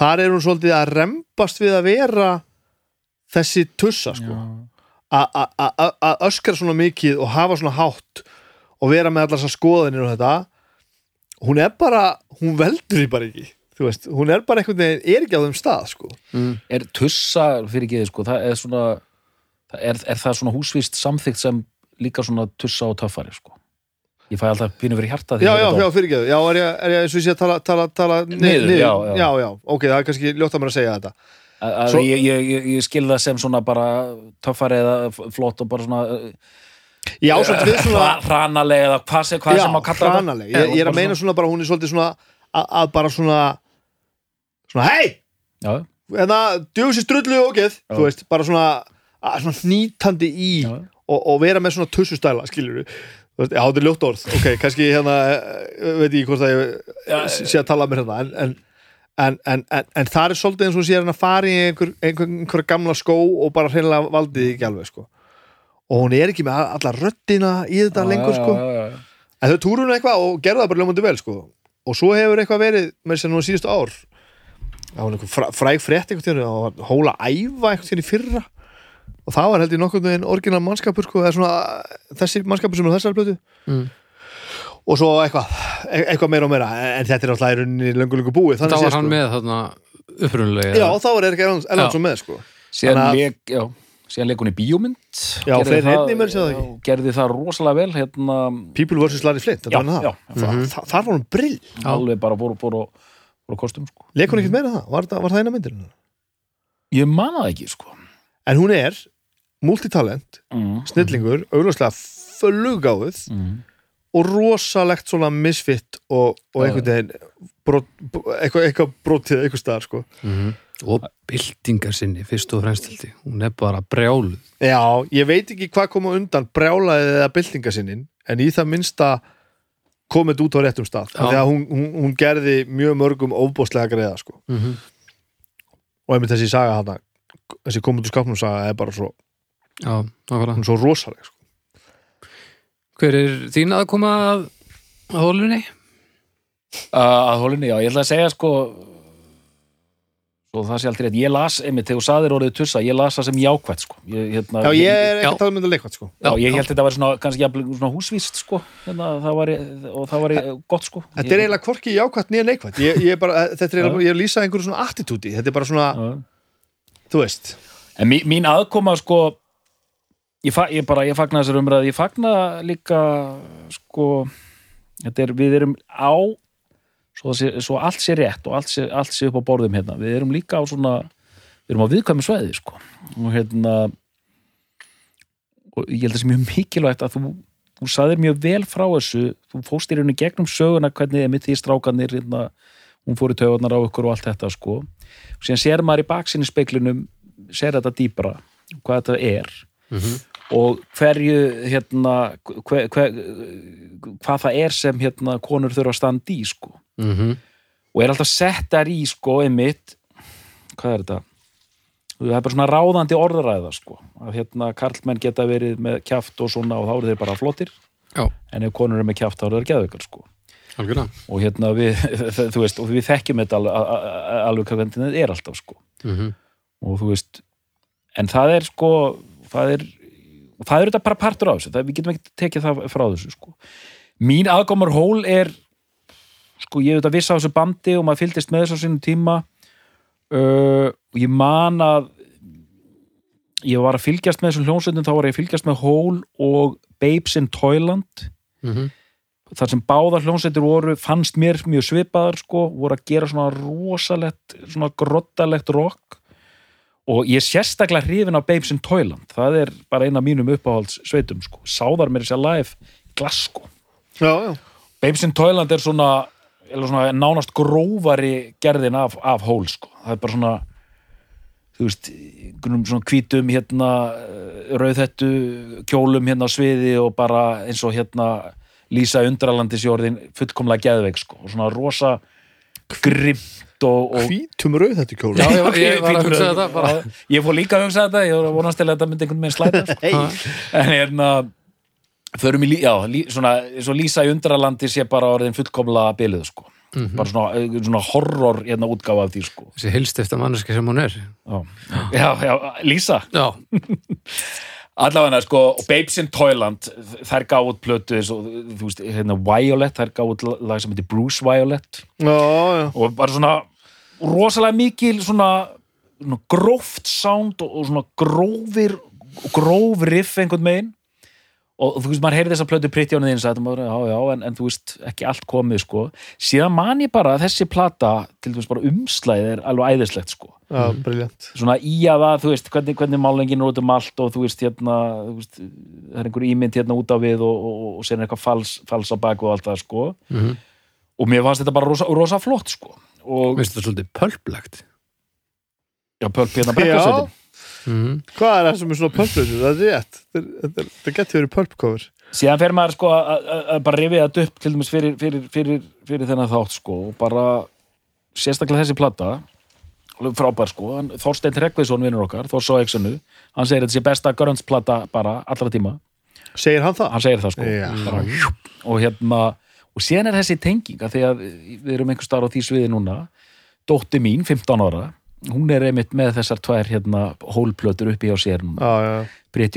Þar er hún svolítið að rembast við að vera þessi tussa sko Já. A- a- a- a- að öskra svona mikið og hafa svona hátt og vera með allar þessar skoðanir og þetta hún er bara, hún veldur því bara ekki þú veist, hún er bara einhvern veginn er ekki á þeim stað sko mm. er tussa fyrir ekki sko, það er svona það er, er það svona húsvist samþygt sem líka svona tussa og töffari sko ég fæ alltaf pínu fyrir hjarta já, já, já, fyrirgeðu, já, er ég, er ég eins og ég sé að tala, tala, tala ni- Niður, já, já. já, já, ok, það er kannski ljótt að mér að segja þetta. Að Svo- ég, ég, ég, ég skil það sem svona bara töffari eða f- flott og bara svona já, svolítið við svona hra- hranaleg eða hvað sem, hvað já, sem að kalla hranaleg, ég, ég er að meina svona bara hún er svolítið svona að, að bara svona svona, hei, já, en það djöfis í strullu og geð, Já. þú veist, bara svona, að, svona hnítandi í já, og, og vera með svona tussustæla skilur við já, þetta er ljótt orð, ok, kannski hérna eh, veit ég hvort að ég sé að tala mér hérna en, en, en, en, það er svolítið eins og sé hann að fara í einhver, einhver, einhver gamla skó og bara hreinlega valdið ekki alveg sko. Og hún er ekki með alla röddina í þetta lengur sko. já, já, já. En þau túrun eitthvað og gerðu það bara ljómandi vel sko. og svo hefur eitthvað verið þess að nú síðustu ár. Það var einhver fræ- fræg frétt einhvern tíðan og hóla æfa einhvern tíðan í fyrra og það var held ég nokkurn veginn orginal mannskapur sko, eða svona þessi mannskapur sem er á þessari blötu Mm. og svo eitthvað e- eitthvað meira og meira, en þetta er alltaf í rauninni löngu löngu búið þá var hann sko. með þarna upprunulega Já, þá var Erik Erlandsson með sko. síðan leik, já, síðan leik hún í bíómynd Já, Gerði það- það gerði það rosalega vel hérna, People vs. Larry Flint, þetta já, hann já, það Þa, þa, Þar var hann brill, alveg bara fór á kostum sko. leik hún ekkert meira það var, það- var það eina myndir ég man það ekki sko. En hún er multitalent, mm. snillingur augljóslega flugáð Mm. og rosalegt svona misfitt og, og einhvern veginn brot, eitthvað, brotið eitthvað staðar sko. Mhm. og byltingar sinni fyrst og fremst held ég. hún er bara brjáluð Já, ég veit ekki hvað kom á undan brjálaðið eða byltingasinnin en í það minnsta komið út á réttum stað þegar hún, hún, hún gerði mjög mörgum óbóðslega greiða sko. mm og einmitt þessi saga hana þessi komið úr skápnum saga er bara svo, já, nákvæmlega hún er svo rosaleg sko. hver er þín aðkoma að, að hólunni? Uh, að hólinni, já, ég ætla að segja sko svo það sé aldrei að ég las, einmitt, þegar þú saðir orðið tussa ég las það sem jákvætt sko ég, hérna, Já, ég er ekki Já. að tala um þetta leikvæmt sko. Já, ég held þetta var svona, kannski jafnvel svona húsvíst sko, hérna, það var, og það var gott sko Þetta er eiginlega hvorki jákvæmt nýja neikvæmt ég, ég, er bara, þetta er eiginlega, ég er að lýsa einhverju svona attitúti þetta er bara svona, Já. þú veist En mín, mín aðkoma sko ég, fa, ég bara, ég fagna þessar umræð ég fagna líka sko er, við erum á svo, sé, svo allt sé rétt og allt sé, allt sé upp á borðum hérna, við erum líka á svona við erum á viðkvæmi sveiði sko. Og hérna og ég held að það sé mjög mikilvægt að þú, þú saðir mjög vel frá þessu. Þú fóst í rauninni gegnum söguna hvernig er mitt því strákanir hérna, hún fór í taugarnar á ykkur og allt þetta sko. Og síðan sér maður í baksinni speklunum sér þetta dýpra hvað þetta er og hverju hérna hver, hver, hvað það er sem hérna konur þurfa að standa í sko. Mm -hmm. og er alltaf settar í sko einmitt hvað er þetta? Það er bara svona ráðandi orðræða sko. Að hérna karlmenn geta verið með kjaft og svona og þá eru þeir bara flottir. Já, en ef konur eru með kjaft þá eru þeir geðveikar sko. Algjörlega. Og hérna við, þú veist, og við þekkjum þetta alveg, alveg hvað hvernig þetta er alltaf sko. Mm og þú veist en það er sko það er, og það er þetta bara partur á þessu það, við getum ekki tekið það frá þessu sko. mín aðgómar hól er sko ég hef þetta viss á þessu bandi og maður fylgdist með þessu á sínum tíma uh, og ég man að ég var að fylgjast með þessum hljónsveitum þá var ég að fylgjast með hól og Babes in Toyland -hmm. þar sem báðar hljónsveitir voru fannst mér mjög svipaðar sko, voru að gera svona rosalegt svona grottalegt rock og ég er sérstaklega hrifin af Babes in Toyland. Það er bara eina af mínum uppáhalds sveitum sko, sáðar mér sér live Glasgow. Já, já, Babes in Toyland er svona, er svona nánast grófari gerðin af, af hól sko. það er bara svona þú veist, einhvernum svona hvítum hérna, rauðhettu kjólum hérna á sviði og bara eins og hérna Lísa Undralandis í orðin fullkomlega geðveik sko. og svona rosa grimt og, og hvítum rauð þetta kjóla Já, ég, ég var að hugsa þetta bara ég fór líka að hugsa þetta, ég var að vonast til að þetta myndi einhvern veginn slæta sko. en hérna förum í, lí- já, lí, svona, svo Lísa í undralandi sé bara orðin fullkomlega bilið sko. bara svona, eh, svona horror hérna útgáfa af því sko. þessi heilst eftir manneski sem hún er. Já. já, já, Lísa. Já, allavega sko, Babes in Toyland þær gáð út plötu eins og, þú veist, hérna Violet, þær gáð út lag sem heitir Bruce Violet. Já, já, og bara svona rosalega mikil svona, svona gróft sound og, og svona grófir gróf riff einhvern megin og þú veist, maður heyrði þess að plötu pritti á neðins að já, já, en, en þú veist, ekki allt komið sko, síðan man ég bara að þessi plata, til dæmis bara umslæðið er alveg æðislegt sko, já, briljant svona í að það, þú veist hvernig, hvernig málengin er út um allt og þú veist, hérna, þú veist það er einhver ímynd hérna út á við og, og, og sér eitthvað fals, fals á bak og allt það sko. Mhm. Og mér fannst þetta bara rosa, rosa flott sko og veist þetta svolítið pölplegt Já, Pölp hérna Já. brekkasveitin Mhm. Hvað er það sem er svona pulplötu? Það er rétt. Þetta getur verið pulpcover. síðan fer maður sko að- að að bara rifið þetta upp til dæmis fyrir, fyrir, fyrir, fyrir þennan þátt sko og bara sérstaklega þessi plata alveg frábær sko, hann, Þorsteinn Tryggviðsson vinnur okkar, Þors á Exanu hann segir þetta sé besta grönnsplata bara allra tíma, Segir hann það? hann segir það sko Já. bara, og hérna og síðan er þessi tenging að því að við erum einhver starf á því sviði núna. Dótti mín, 15 ára hún er einmitt með þessar tvær hérna hólplötur uppi hjá sér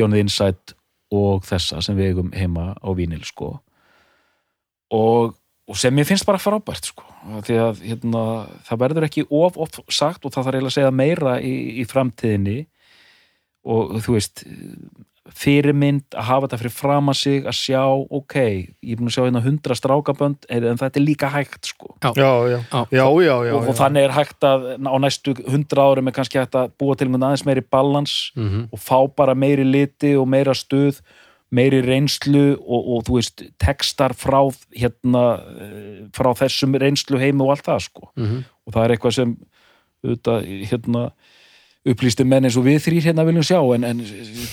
on the Inside og þessa sem við eigum heima á vínil sko. Og, og sem mér finnst bara frábært sko. Því að hérna, það verður ekki of oft sagt og það þarf eiginlega að segja meira í, í framtíðinni. Og þú veist fyrirmynd að hafa þetta fyrir fram að sig að sjá, ok, ég er búin að sjá hérna hundra strákabönd, en þetta er líka hægt sko Já, já. Já. Já, já, já. og, og þannig er hægt að á næstu hundra árum er kannski hægt að búa til með aðeins meiri balans Mhm. og fá bara meiri liti og meira stuð meiri reynslu og, og þú veist textar frá hérna eh, frá þessum reynslu heimi og allt það sko Mhm. og það er eitthvað sem auðvitað, hérna upplýsti menn eins og við þrýr hérna viljum sjá en, en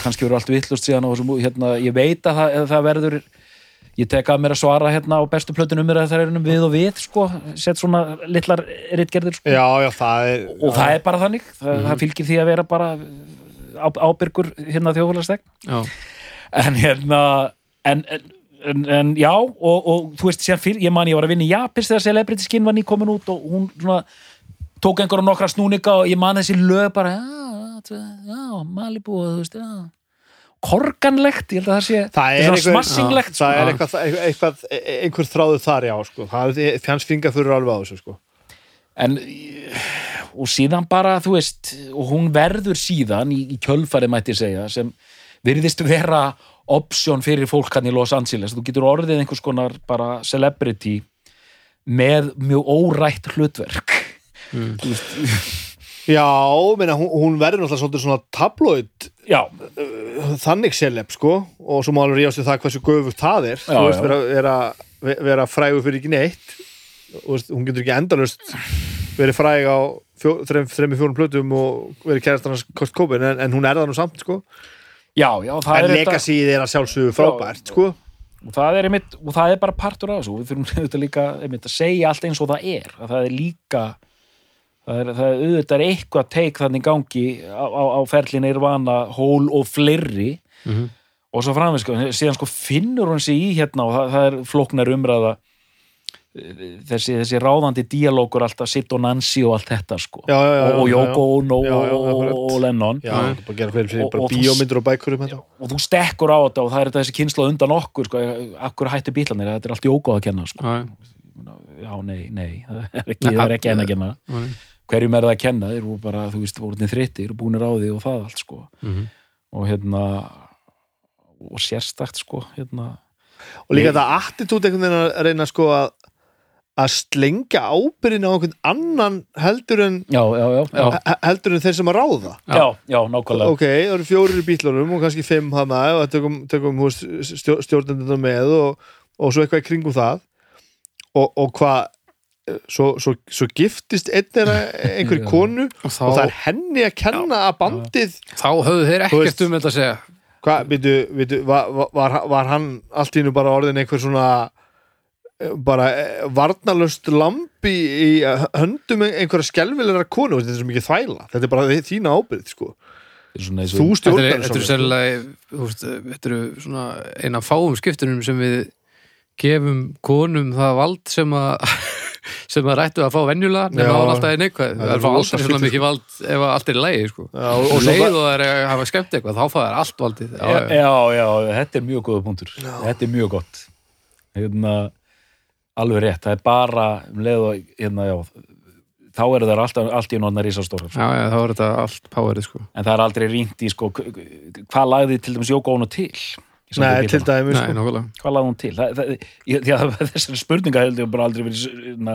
kannski verður allt vittlust síðan og þessum, hérna, ég veit að það, að það verður ég tek að mér að svara hérna á bestu plötunum mér að það er um við og við sko, sett svona litlar ritgerðir sko. Já, já, það er... og það er bara þannig, það, það fylgir því að vera bara ábyrgur hérna þjóðfélagstegn Já. en hérna en, en, en, en já og, og þú veist, sér fyrir, ég man ég var að vinna í Japis þegar Celebrity Skin var nýkomin út og hún svona tók einhverjum nokkra snúninga og ég man þessi lög bara já, já, Malibu og þú veist, já korganlegt, ég held að það sé Það er einhver, smassinglegt það er sko. eitthvað, eitthvað, einhver þráður þar, já, sko. Það er fjans finga fyrir alveg á þessu, sko. en og síðan bara, þú veist og hún verður síðan í, í kjölfari mætti segja, sem virðist vera option fyrir fólk hann í Los Angeles, þú getur orðið einhvers konar bara celebrity með mjög órætt hlutverk Mm. Já, meina, hún, hún verður náttúrulega svolítið svona tabloid já, þannig seleb, sko, og svo má alveg ríðast við það hversu göfugt það er. Já, Þú veist, já. vera, vera, vera frægur fyrir ekki neitt. Veist, hún getur ekki endalust verið fræg á þreim fjórum plötum og verið kærast annars kost kópin, en, en hún er það nú samt, sko. já, já það En er þetta- legacyð er að sjálfsögðu frábært, sko. og það er, einmitt, og það er bara partur af þessu við þurfum auðvitað líka einmitt, að segja allt eins og það er að það er líka það er, það er auðvitað eitthvað teik þannig gangi á, á, á ferlin Nirvana, Hól og fleiri. Mhm. og svo framveg sko, síðan sko finnur hún sig í hérna og það, það er flóknar umræða þessi, þessi ráðandi díalógur alltaf Sitt og Nancy og allt þetta sko. Já, já, já, og, já, og, Lennon. Að Og- bara og bækur um og þú stekkur á þetta og það er þetta þessi kynsla undan okkur sko, akkur hættu bílanir, þetta er allt Yoko að kenna sko. Já, nei, nei. Það er ekki, það er ekki enn að kenna. Hverjum er það að kenna, þeir voru bara þú veist, voru þreyttir og búnir á því og það allt sko. Mhm. og hérna og sérstakt sko hérna, og líka þetta attitút einhvern veginn að reyna sko að að slengja ábyrðin á einhvern annan heldur en já, já, já, já, he- heldur en þeir sem að ráða. Já, já, nákvæmlega. Ok, það eru fjórir í bílunum og kannski fimm hana og tökum, tökum hús, stjó, stjórnenduna með og, og svo eitthvað í kringum það. Og, og hvað svo, svo, svo giftist einn er einhverju Já. konu Og þá, og það er henni að kenna að bandið. Þá höfðu þeir ekkert um þetta að segja. Hvað, býtu, býtu var, var, var hann allt í nú bara orðin einhver svona eh, bara eh, varnalöst lambi í höndum einhverja skelvilegra konu, þetta er svo mikið þvæla. Þetta er bara þína ábyrð sko. Þú stjórnar þetta eru svona eina fáum skiptunum sem við gefum konum það vald sem að sem að rættu að fá venjulega nema Já. það var alltaf einn eitthvað Það það er er fá aldrei svona mikið vald ef að allt er í lægi sko. Já, og, og leið það- og það er að hafa skemmt eitthvað þá fá þær allt valdið já, já. já, já, þetta er mjög góða punktur þetta er mjög gott hérna, alveg rétt, það er bara um leið og hérna, já þá eru þær alltaf, allt í nótna rísastórar Já, já, þá er þetta allt powerið sko. en það er aldrei rýnt í sko, hvað lagði til dæmis Jóko Ono til Nei, til Nei, sko. nokkulega hvað lagði hún til? Ég, þessari spurninga heldur bara aldrei verið na,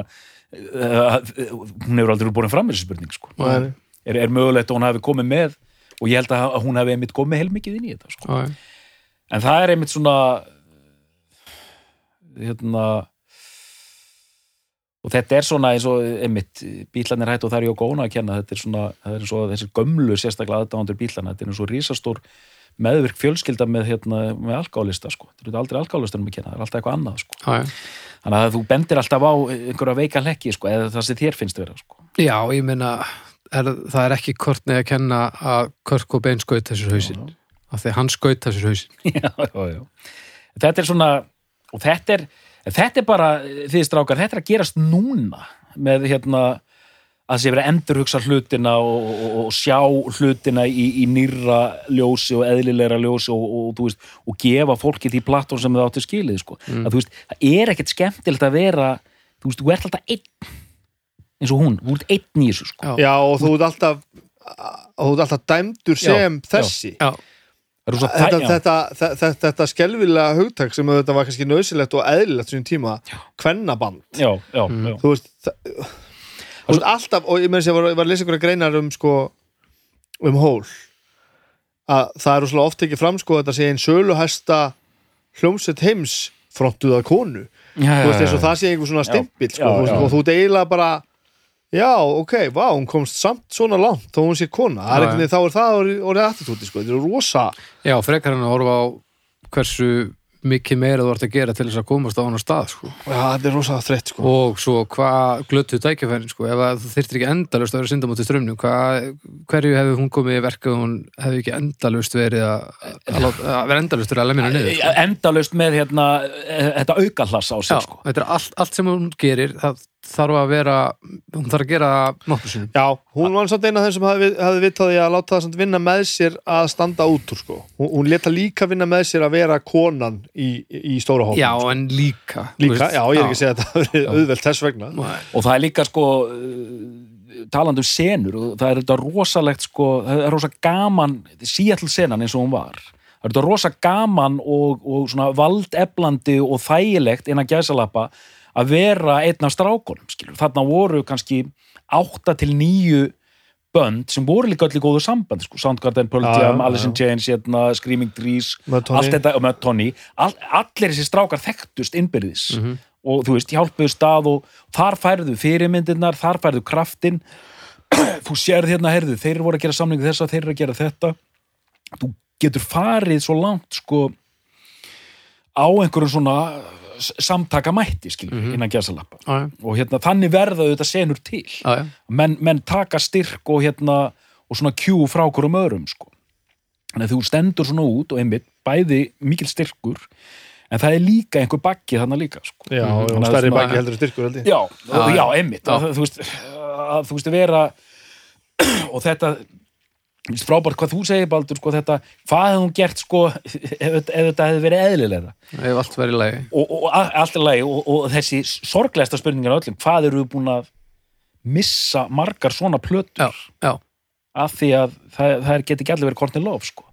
uh, hún hefur aldrei búin fram með þessi spurning sko. Nei, er, er mögulegt að hún hafi komið með? Og ég held að hún hafi einmitt komið heilmikið inn í þetta sko. En það er einmitt svona hérna og þetta er svona eins og einmitt, bílarnir hætt og það er Jóko Ono að kenna. Þetta er svona, það er eins og þessi gömlu sérstaklega aðdáðandur bílarna, þetta er eins og rísastór meðvirk fjölskylda með, hérna, með alkoholista sko, þetta er aldrei alkoholistunum að kenna það er alltaf eitthvað annað sko, þannig að þú bendir alltaf á einhverja veika hlekki sko, eða það sem þér finnst vera sko. Já, ég meina er, það er ekki kortnið að kenna að Kurt Cobain skaut þessur hausinn af því hann skaut þessur hausinn. Já, já, já. Þetta er svona og þetta er, þetta er bara því strákar, þetta er að gerast núna með hérna að sé verið að endurhugsa hlutina og, og, og sjá hlutina í, í nýra ljósi og eðlilegra ljósi og, og, þú veist, og gefa fólki því plattform sem það áttu skilið sko. að, þú veist, það er ekkert skemmtilegt að vera þú veist, þú ert alltaf einn eins og hún, þú ert einn í þessu sko. Já, og þú ert alltaf og þú ert alltaf dæmdur Já, sem þessi Já, er rosa þetta, já. þetta, þetta, þetta skelvilega hugtak sem þetta var kannski nöðsilegt og eðlilegt svona tíma, kvennaband já, já, Mm. já. þú veist það, þú veist alltaf, og ég meðan ég var, ég var að lesa ykkur greinar um sko um hól að það er rosalega oft ekki fram sko að þetta sé einn söluhæsta hljómsett heims frontuða konu Já, þú veist eins og það sé einhver svona Já. stimpill sko, Já, já. og þú deila bara já, ok, vá, hún komst samt svona langt þó hún sé kona, það er veginn þá er það orðið- orðið attitúti sko, þetta er rosa já frekar hann að horfa á hversu mikið meira þú ert að gera til þess að komast á hann á stað sko. já, þetta er rosa þreytt sko og svo hvað glötuð tækjafærin sko. ef að þú þyrftir ekki endalust að vera synda mútið strömmnum hverju hefði hún komið í verka og hún hefði ekki endalust verið að, að, að vera endalust verið að lemina niður sko. endalaust með hérna, eh, þetta aukahlass á Já, sig sko. þetta er allt, allt sem hún gerir það þarf að vera hún þarf að gera nokkuð sinum Já, hún var samt eina af þeim sem hafði, hafði vitaði að láta það samt vinna með sér að standa út úr sko. Hún, hún leta líka vinna með sér að vera konan í, í stóra hófum. Já, en líka Líka, veist, já, ég er ekki að segja að hafi verið auðvelt þess vegna. og það er líka sko uh, talandi um senur og það er þetta rosalegt sko, það er rosa gaman Seattle senan eins og hún var það er þetta rosa gaman og, og svona valdeflandi og þægilegt innan gæsalappa að vera einn af strákunum skilur. þarna voru kannski átta til níu bönd sem voru líka í góðu samband sko. Soundgarden, Pearl Jam, Alice in Chains hérna, Screaming Trees allt þetta, og með Tony. All, allir þessi strákar þekktust innbyrðis. Og þú veist, hjálpuðu stað og þar færðu fyrirmyndirnar, þar færðu kraftin þú sérð hérna, heyrðu, þeir voru að gera samningu þessa, þeir eru að gera þetta. Þú getur farið svo langt sko á einhverjum svona samtaka mætti, skilur, innan gæsalappa Já, og hérna, þannig verða þetta senur til já, menn, menn taka styrk og hérna og svona kjú frá hverjum öðrum sko. þannig að þú stendur svona út og einmitt bæði mikil styrkur en það er líka einhver bakki þannig líka sko. Já, Þannig að stærri svona- baki heldur en styrkur held ég. já, já, Já, einmitt Já. að, þú veist, að, þú veist vera og þetta frábært hvað þú segir Baldur sko, þetta, hvað hefði hún gert sko, ef, ef þetta hefði verið eðlilega ef allt verið í lagi. Og, og allt er lagi og, og þessi sorglegasta spurningin á öllum, hvað eru búin að missa margar svona plötur? Já, já, af því að það, það get ekki allir verið Courtney Love sko.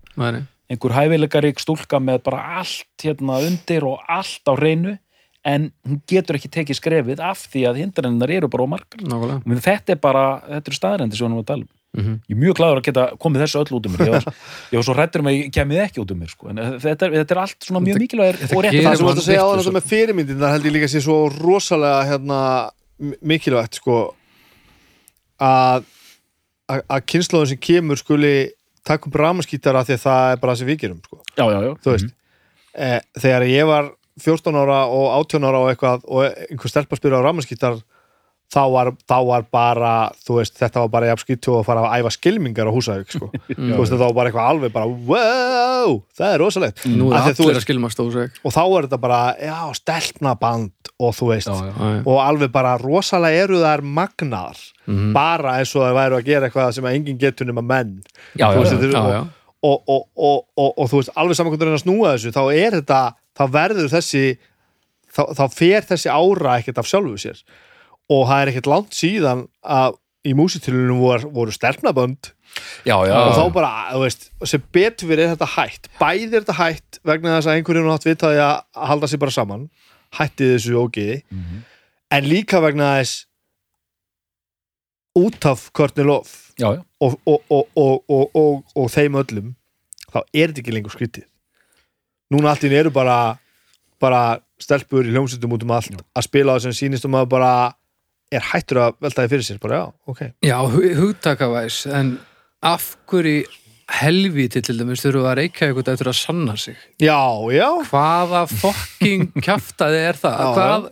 einhver hæfileikarík stúlka með bara allt hérna undir og allt á reynu en hún getur ekki tekið skrefið af því að hindrannar eru bara margar. Nákvæmlega. Þetta er bara, þetta eru staðrendi sem við erum að tala um Mhm. ég er mjög glæður að geta komið þessu öll út um mér ég var, ég var svo rættur um að ég kemið ekki út um mér sko. en þetta er, þetta er allt svona mjög þetta og gerir Það sem mann varst að segja á þetta með fyrirmyndin það held ég líka sé svo rosalega hérna, mikilvægt sko að að- að kynnslóðin sem kemur skuli taka upp ramaskítara því að það er bara það sem við gerum sko. já, já, já, þú veist eh, þegar ég var 14 ára og 18 ára og eitthvað og einhver stelpa spyrir á ramaskítar þá var, þá var bara veist, þetta var bara jafn skýttu að fara að æfa skilmingar á húsavík sko. veist, þetta var bara eitthvað alveg bara wow, það er rosalegt. Er stóðsveg og þá er þetta bara, já, stelpnaband og þú veist, já, já. og alveg bara rosalega eru þær magnar Mhm. bara eins og það væru að gera eitthvað sem enginn getur nema menn. Og, og, og, og, og þú veist, alveg saman hvernig að snúa þessu, þá er þetta þá verður þessi þá, þá fer þessi ára ekkert af sjálfu sér og það er ekkert langt síðan að í músitilunum voru, voru stelpnabönd já, já, og þá bara, þú veist, sem betur við er þetta hætt, bæði er þetta hætt vegna þess að einhverjum átt vitaði að halda sig bara saman, hætti þessu ógiði, Mhm. en líka vegna þess út af Courtney Love já, og, og, og, og, og, og, og þeim öllum þá er þetta ekki lengur skrítið. Núna allt í einu eru bara bara stelpur í hljómsveitum út um allt að spila á þessum sýnist um að bara er hættur að velta því fyrir sér bara já, ok. Já, hu- hugtakavæs, en af hverju helvíti til dæmis þurfum að reykja eitthvað eftir að sanna sig? Já, já, hvaða fokking kjaftaði er það? Já, Hvað,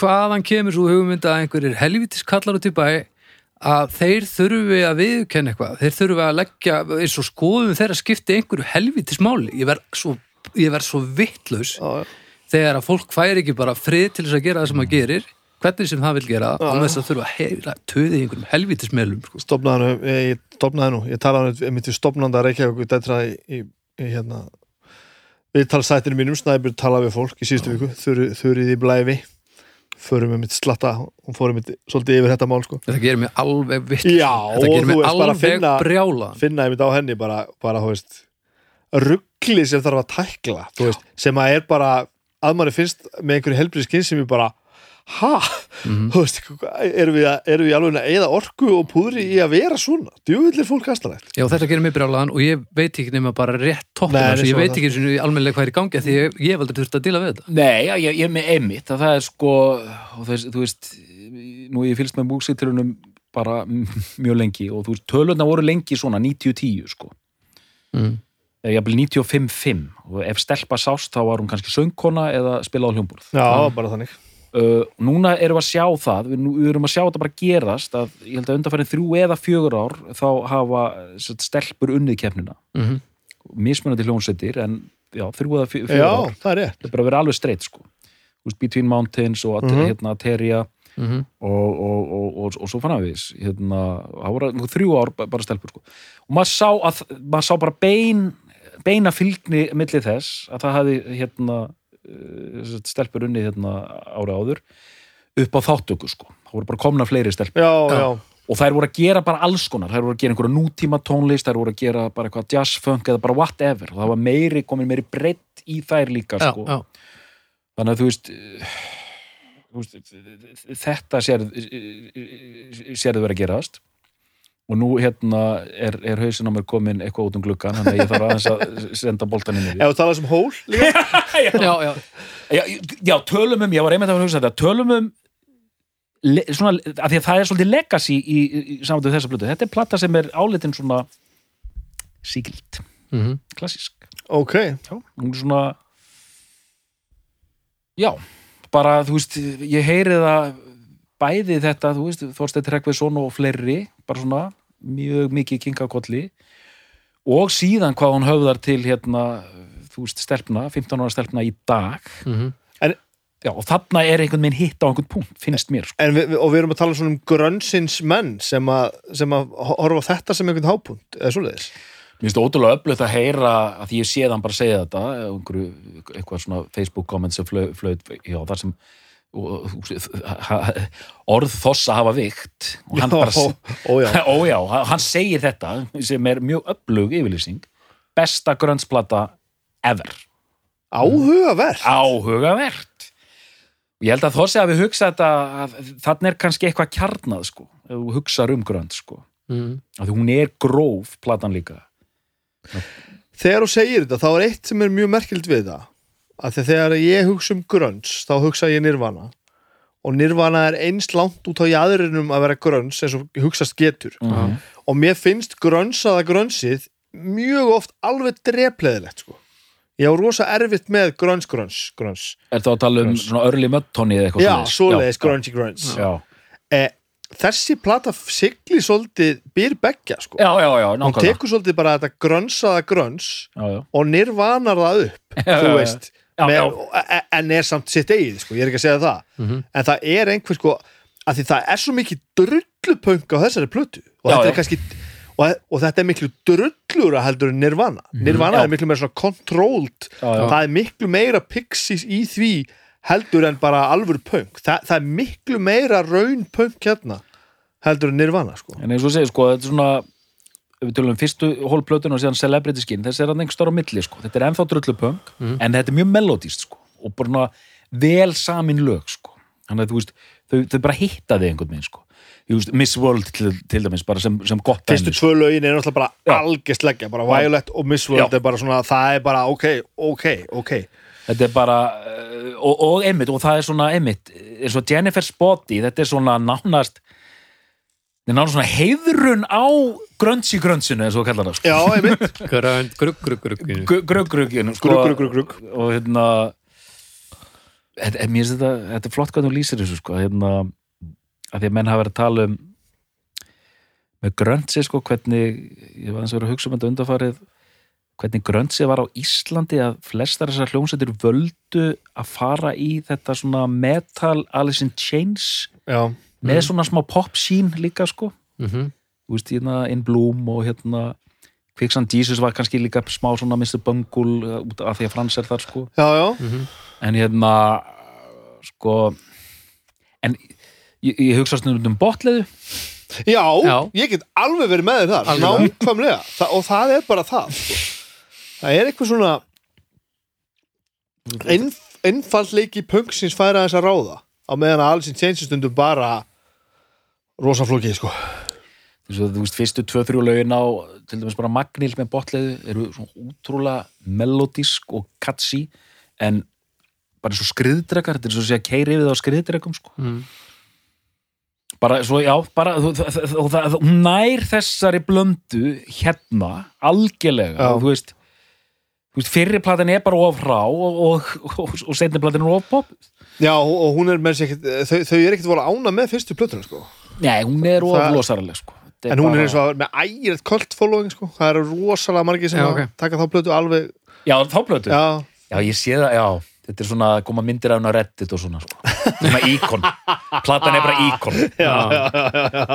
hvaðan kemur svo hugmynd að einhverjir helvítis kallar út í bæ að þeir þurfi að viðkenna eitthvað? Þeir þurfi að leggja, eins og skoðum þeirra skipti einhverju helvítis máli. Ég verð svo, ég verð svo vittlaus þegar að fólk fær ekki bara frið til þess að gera það sem það gerir hvernig sem það vil gera, án þess að þurfa að heyra töði í einhverjum helvítismelum sko. stopnaði nú, ég, ég stopnaði nú ég talaði einmitt í stopnanda Reykjavík í Detra í, í, hérna við talsætinu mínum, Snæbjörn talaði við fólk í síðustu viku, þurrið þurri í blæfi förum við mitt slatta og fórum mitt svolítið yfir þetta mál sko. Þetta gerir mig alveg vitt þetta gerir mig alveg finna- brjála finna einmitt á henni bara, bara ruggli sem þarf að tækla veist, sem að er bara að manni finnst með einhverju helbrið skinn sem er bara ha, þú veist erum við, að, erum við alveg að eða orku og púðri í að vera svona, djúvillir fólk kastalegt Já, þetta gerir mig brjálaðan og ég veit ekki nema bara rétt toppin þessu, ég veit ekki eins og almennilega hvað er í gangi af því ég, ég hef aldrei þurft að díla við þetta. Nei, já, ég, ég er með einmitt að það er sko og þess, þú veist, nú ég fylgst með múksiturunum bara mjög lengi og þú veist, tölurna voru lengi svona 90-10 sko, mm. eða jafnvel 95-5 og ef stelpa sást þá var hún kannski söngkona eða spilað á hljómborð. Já, bara þannig uh, núna erum við að sjá það við, nú- við erum að sjá þetta bara gerast að ég held að undanfærin þrjú eða fjögur ár þá hafa sagt, stelpur unnið kefnina Mm -hmm. mismunandi hljónsettir en já, þrjú eða fjö- fjögur já, ár það er rétt þetta er bara að vera alveg streitt sko Between Mountains og mm Mhm. hérna, Teria Mhm. og, og, og, og, og svo fannavís hérna, það voru einhver þrjú ár ba- bara stelpur sko. og maður sá, að, maður sá bara bein, beina fylgni milli þess að það hafi hérna, stelpur unni hérna, ára áður upp á þáttöku sko. það voru bara komna fleiri stelpur já, Já. já, og þær voru að gera bara alls konar þær voru að gera einhverja nútíma tónlist þær voru að gera bara eitthvað jazz, funk eða bara whatever og það var meiri, komin meiri breytt í þær líka sko. já. þannig að þú veist, eh, veist þetta sérð sérðu verið að gerast og nú hérna er, er hausin á mér komin eitthvað út um gluggan þannig að ég þarf aðeins að senda boltan inn í því ef þú talað sem hól líka já, já. já, já, tölum um, ég var einmitt að hugsa þetta tölum um svona, af því að það er svolítið legacy í, í, í samanlega þessa blötu, þetta er platta sem er álitin svona síkild, Mm klassísk. Ok, já, hún er svona já, bara þú veist, ég heyri það bæði þetta, þú veist, Þorsteinn Tryggvason og fleiri, bara svona mjög mikið kinkakolli. Og síðan hvað hún höfðar til hérna, þú veist, stelpna 15 ára stelpna í dag -hmm. já, og þarna er einhvern veginn hitt á einhvern punkt, finnst mér sko. en við- og við erum að tala svona um grönnsins menn sem að, sem að horfa á þetta sem einhvern hápunt, eða svoleiðis Mér finnst ótrúlega öflugt að heyra að því ég sé þann bara segja þetta einhverju, eitthvað svona Facebook comment sem flöð, flöð já, þar sem orð þossa hafa vikt og hann bara ó, ó, já. ó já, hann segir þetta sem er mjög öflug yfirlýsing besta grönnsplata ever. Áhugavert. Áhugavert. Ég held að þossi að við hugsa þetta að þannig er kannski eitthvað kjarnað sko, ef þú hugsar um grönt sko. Mm. að hún er gróf platan líka. Þegar þú segir þetta, þá er eitt sem er mjög merkild við það. Að þegar ég hugsa um grönns þá hugsa ég nirvana. Og nirvana er eins langt út á jæðurinum að vera grönns eins og hugsast getur. Mhm. og mér finnst grönnsaða grönnsið mjög oft alveg drepleðilegt sko. Ég á rosa erfitt með grönns grönns grönns Er það að tala um Grunge. svona early mud-tóni eða eitthvað já, svoleiðis? grönns Já, eh, þessi plata sigli svolítið býr beggja sko. já, já, já, hún nákvæmlega tekur svolítið bara þetta grönnsaða grönns já, já. og nirvanar það upp Já, þú veist Já, með, já. e- en er samt sitt eigið sko, ég er ekki að segja það Mhm. en það er einhver sko að því það er svo mikið drullupunk á þessari plötu og, Já, þetta, já. Er kannski, og, og þetta er miklu drullura heldur en Nirvana Nirvana Mhm. Já. er miklu meira svona já. það er miklu meira pixies í því heldur en bara alvur punk Þa, það er miklu meira raun punk hérna heldur en Nirvana sko. En eins og segir, sko, þetta er svona við tölum um fyrstu hólplötun og síðan Celebrity Skin þessi er hann einhver stóra milli, sko þetta er ennþá drullupunk, Mhm. en þetta er mjög melodíst, sko, og bara vel samin lög, sko þannig að þú veist, þau, þau bara hitta þig einhvern veginn, sko Veist, Miss World til, til dæmis, bara sem, sem gott fyrstu sko. tvö lögin er náttúrulega bara Já. algjörst leggja, bara Violet og Miss World Já. er bara svona, það er bara ok, ok, ok þetta er bara uh, og, og einmitt, og það er svona einmitt, eins og Jennifer's Body þetta er svona nánast þetta er nánast svona heiðrun á grönns í grönnsinu, eins og kallar það sko. Já, einmitt Grönd, grugg, grugg, grugg sko, Grugg, grugg, grugg, grugg. og hérna þetta, mér finnst þetta, þetta er flott hvað þú lýsir þessu sko, hérna að því að menn hafa verið að tala um með gröntsi sko, hvernig ég var eins og verið að hugsa um þetta undarfarið hvernig gröntsi var á Íslandi að flestar þessar hljómsættir völdu að fara í þetta svona metal Alice in Chains Já, með svona smá pop scene líka sko Mhm. þú veist, hérna In Bloom og hérna Quicksand Jesus var kannski líka smá svona Mr. Bungle uh, út af því að Frans er þar sko já, já en hérna sko en ég, ég hugsa stundum um botleðu Já, Já. ég get alveg verið með þér þar Algjörlega. Nákvæmlega, Þa, og það er bara það sko. Það er eitthvað svona einf, einfallleiki punksins færa þess að ráða á meðan að alls í tjensistundum bara rosa flókið sko. eins og þú veist, fyrstu tvö, þrjú lögin á til dæmis bara Magnil með botleðu eru svona útrúlega melodísk og catchy en bara eins og skriðdrekar þetta er svo að segja keiri yfir það á skriðdrekum sko. Mm. Bara svo, já, bara þú- það- það- hún nær þessari blöndu hérna, algjörlega og þú veist þú veist, fyrri platan er bara of rá og, og, og, og setni platan er of pop Já, og hún er með sér þau, þau er ekkert voru ána með fyrstu plötuna sko. nei, hún er of Það- losaraleg sko. En hún bara- er eins og með ægirð cult following sko. það eru rosalega margir sem Já, að ok. taka þá plötu alveg já, þá plötu, já. Já, ég sé það, já þetta er svona, koma myndir af hún að reddit og svona sko. svona íkon, platan er bara íkon. Já,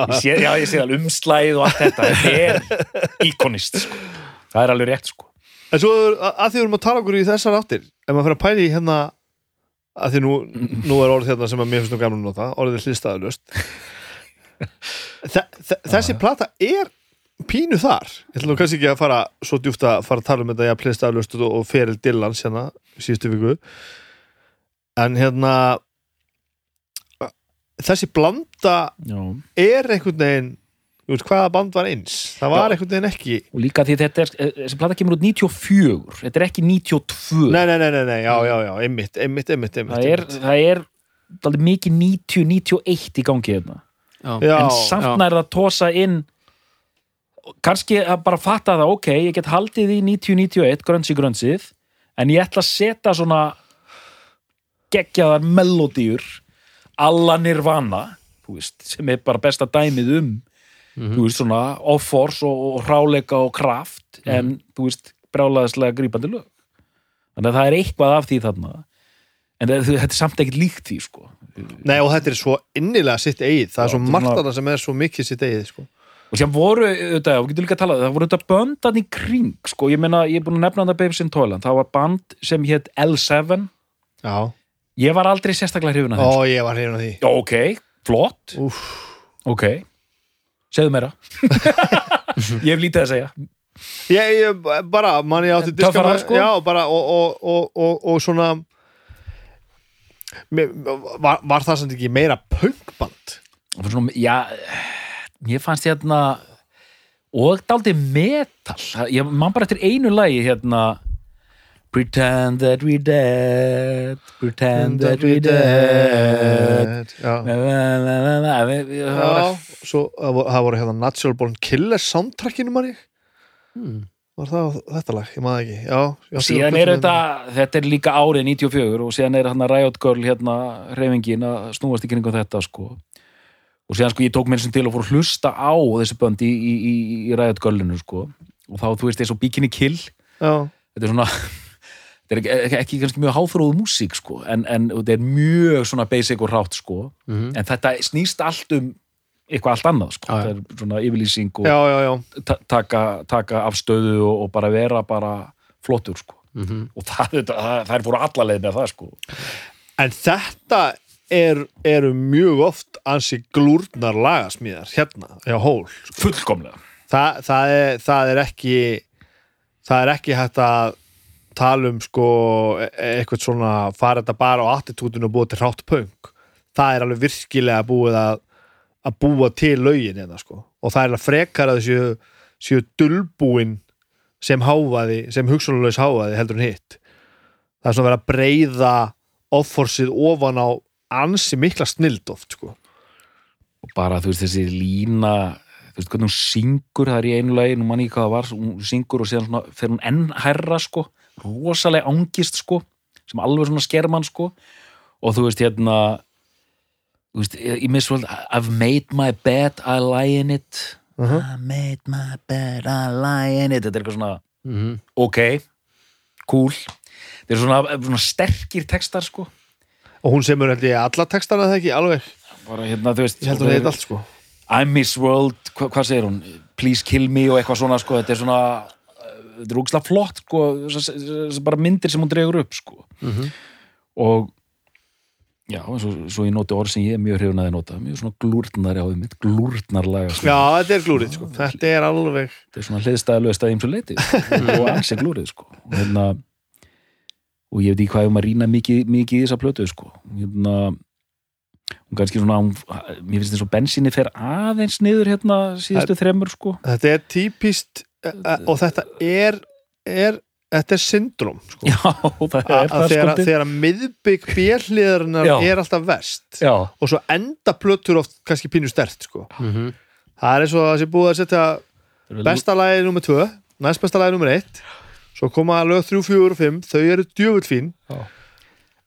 ég sé, já, ég sé það, umslæð og allt þetta. Þetta er íkonist sko. það er alveg rétt sko. En svo að að því við erum að tala okkur í þessar áttir ef maður fyrir að pæla í hérna að því nú, nú er orðið hérna sem að mér finnst nú gamla að nota, orðið er hlistaðalust Þessi plata er pínu þar ég ætla nú kannski ekki að fara svo djúft að fara að tala um þetta ég að hlistaðalust og, og feril Dillans hérna síðustu viku en hérna þessi blanda já. er einhvern veginn þú veist hvaða band var eins það var Já. einhvern veginn ekki og líka því þetta er, eh, þessi plata kemur út 94 þetta er ekki 92 Nei, nei, nei, nei, nei, já, já, já, einmitt, einmitt, einmitt, einmitt það er, það er mikið 90-91 í gangi hérna. já. Já, en samt nær það tósa inn kannski að bara fatta það ok, ég get haldið í 90-91 grönsi grönsið, en ég ætla að setja svona geggjaðar melodíur alla nirvana þú veist, sem er bara besta dæmið um þú veist svona off-force og, og hráleika og kraft en þú veist brjálaðislega grípandi lög. Þannig að það er eitthvað af því þarna en það, þetta er samt ekkert líkt því sko. Nei, og þetta er svo innilega sitt eigið Það er svo margt svona- annað sem er svo mikið sitt eigið sko. Og sem voru, auðvitað, við getum líka að tala það voru þetta böndan í kring, sko. Ég meina, ég er búin að nefna þetta Babes in Toyland. Það var band sem hétt L7 Já, ég var aldrei sérstaklega hrifin að ó, þeim. ég var hrifin af því. Já, ok, flott, Úf, ok. Segðu meira. Ég hef lítið að segja. Ég, ég bara, mann ég átti diska Töffara, með- sko? Já, bara, og, og, og, og, og svona var, var það samt ekki meira punkband? Svona, já, ég fannst hérna og daldi metal ég man bara eftir einu lagi hérna Pretend that we're dead Pretend that we're dead Já, La, la, la, la, la. Við- við- það var- já svo það voru, hérna Natural Born Killers soundtrackinu mann ég Hmm. Var það þetta lag? Ég maður ekki Já, já síðan er þetta, þetta er líka árið 94 og síðan er hérna Riot Girl hérna reyfingin að snúast í kringum þetta sko og síðan sko ég tók mér sem til að fór að hlusta á þessi bönd í, í, í, í Riot Girlinu sko og þá þú veist eins og Bikini Kill Já, þetta er svona þetta er ekki, ekki, kannski mjög háþróðu músík sko en, en þetta er mjög svona basic og rátt sko Mhm. en þetta snýst allt um eitthvað allt annað sko Já, já. þetta er svona yfirlýsing og já, já, já. ta taka, taka afstöðu og, og bara vera bara flottur sko Mhm. og það, það, það, er fóru allaleið með það sko En þetta er, eru mjög oft ansi glúrnar lagasmíðar hérna, já, hól fullkomlega. Þa, það, er, það er ekki það er ekki hægt að tala um sko e- eitthvað svona fara þetta bara á attitúdinu og búa til hrátt punk. Það er alveg virkilega búið að að búa til lögin hérna sko. Og það er að frekar að þessu séu dulbúin sem háfaði sem hugsunarlaus háfaði heldur en hitt. Það er svona verið að breyða offorsið ofan á ansi mikla snild oft sko. og bara þú veist þessi lína þú veist hvernig hún syngur það er í einu lagi, nú mann ég hvað það var hún syngur og síðan svona, fer hún enn hærra sko, rosalega angist sko sem alveg svona skermann sko og þú veist hérna þú veist, ég miss vel I've made my bed, I lie in it Mhm. I made my bed, I lie in it þetta er eitthvað svona, Mhm. ok cool, þetta er svona, svona sterkir textar sko og hún semur held ég alla textana það ekki alveg, bara hérna, þú veist ég held að það heit allt sko. I'm Miss World, hva, hvað segir hún Please kill me og eitthvað svona sko, þetta er svona uh, þetta er úkslega flott sko, bara myndir sem hún dregur upp sko. Mhm. og já, svo, svo ég noti orð sem ég er mjög hrifun að ég nota, mjög svona glúrnari á því mitt, glúrnarlega sko. já, þetta er glúrið sko. þetta er alveg þetta er svona hliðstæðalög stæðum svo leiti og ansi glúrið sko. og hérna og ég veit ekki hvað ég um að rýna mikið, mikið í þessa plötu sko. hérna hún kannski svona, hún, mér finnst þess að bensíni fer aðeins niður hérna síðustu þremur sko þetta er típist og þetta er, er þetta er syndrom sko. Já, það að er það að þegar, sko þegar miðbygg björliðarinnar Já. er alltaf vest Já, og svo enda plötur oft kannski pínu stert sko. Mhm. það er eins og að það sé búið að setja besta lagi nummer 2 næst besta lagi nummer 1 svo koma lög 3, 4 og 5 þau eru djöfull fín.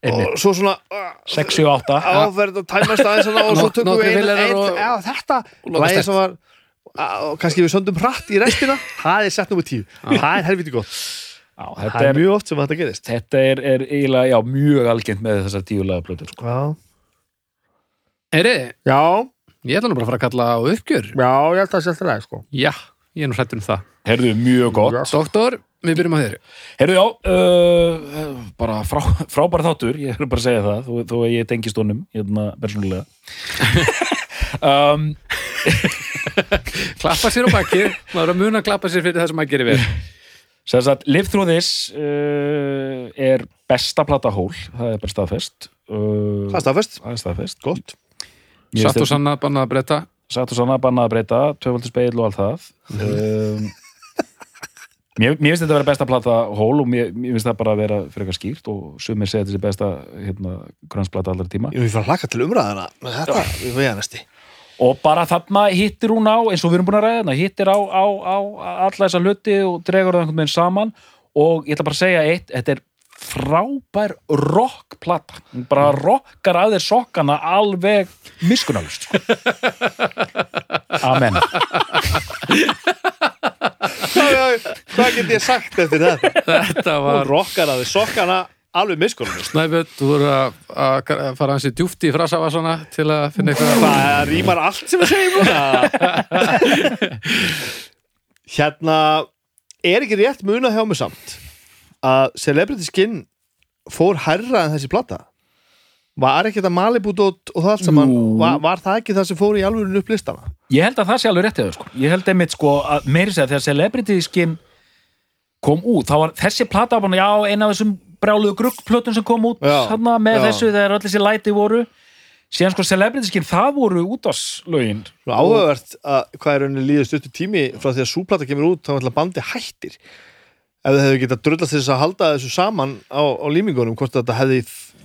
Einmitt, og svo svona uh, 6, 7, 8 áferð og tæmast aðeins og svo tökum við nokkrir einu félagar ein, og- já, þetta sterkt. sem var og kannski við söndum hratt í restina. Það er sett nummer 10 það er helviti gott. Já, það þetta er er, mjög oft sem þetta gerist. Þetta er, er eiginlega, já, mjög algengt með þessar tíulega plötur sko. já, Heyri, já, ég ætla nú bara að fara að kalla á uppgjör. Já ég held að það sé alltaf leið sko. Já, ég er nú hrættur um það. Herðu, mjög gott. Doktor, við byrjum á þér. Herðu, já, uh, bara frá, frábæra þáttur, ég er bara að segja það þó, þó að ég tengist honum, hérna, persónulega. Um, Klappa sér á baki Maður er að muna að klappa sér fyrir það sem maður gerir vel. Sem sagt, Live Through This uh, er besta plata hól, það er bara staðfest. Uh, það er staðfest, það er staðfest. Gott. Satt og sanna bannað að breyta. Satt og sanna bannað að breyta, tvöfaldur speil og allt það. Um, mér, mér finnst þetta að vera besta plata hól og mér, mér finnst það bara að vera fyrir eitthvað skýrt og sumir segja þetta sé besta hérna, grönsplata allar tíma. Ég vil fara að laka til umræðana með þetta, við veja næsti og bara þarna hittir hún á eins og við erum búin að ræða hérna, hittir á, á, á alla þessa hluti og dregur það einhvern veginn saman. Og ég ætla bara að segja eitt, þetta er frábær rockplata. Bara rockar að þér sokkana alveg miskunalust. Amen. Hvað get ég sagt eftir þetta? Þetta var rockar að þið sokkana alveg miskunum Snæbjörn, þú voru að, fara hansi djúft í frasavasana til að finna eitthvað það rýmar allt sem við segjum hérna er ekki rétt muna hjá mig samt að Celebrity Skin fór hærra en þessi plata var ekki þetta Malibu dót og það allt saman? Var, var það ekki það sem fór í alvörun upp listana? Ég held að það sé alveg rétt eða sko. Ég held einmitt sko að meiri segja þegar Celebrity Skin kom út, þá var þessi plata bara, já, eina af þessum brjáluðu gruggplötum sem kom út Já, hana, með já. þessu þegar öll þessi læti voru. Síðan sko Celebrity Skin, það voru útvarslögin Svo áhugavert að hvað er rauninni líður stuttu tími frá því að súplata kemur út þá ætla bandi hættir ef þið hefðu getað drullast til þess að halda þessu saman á, á límingunum hvort þetta hefði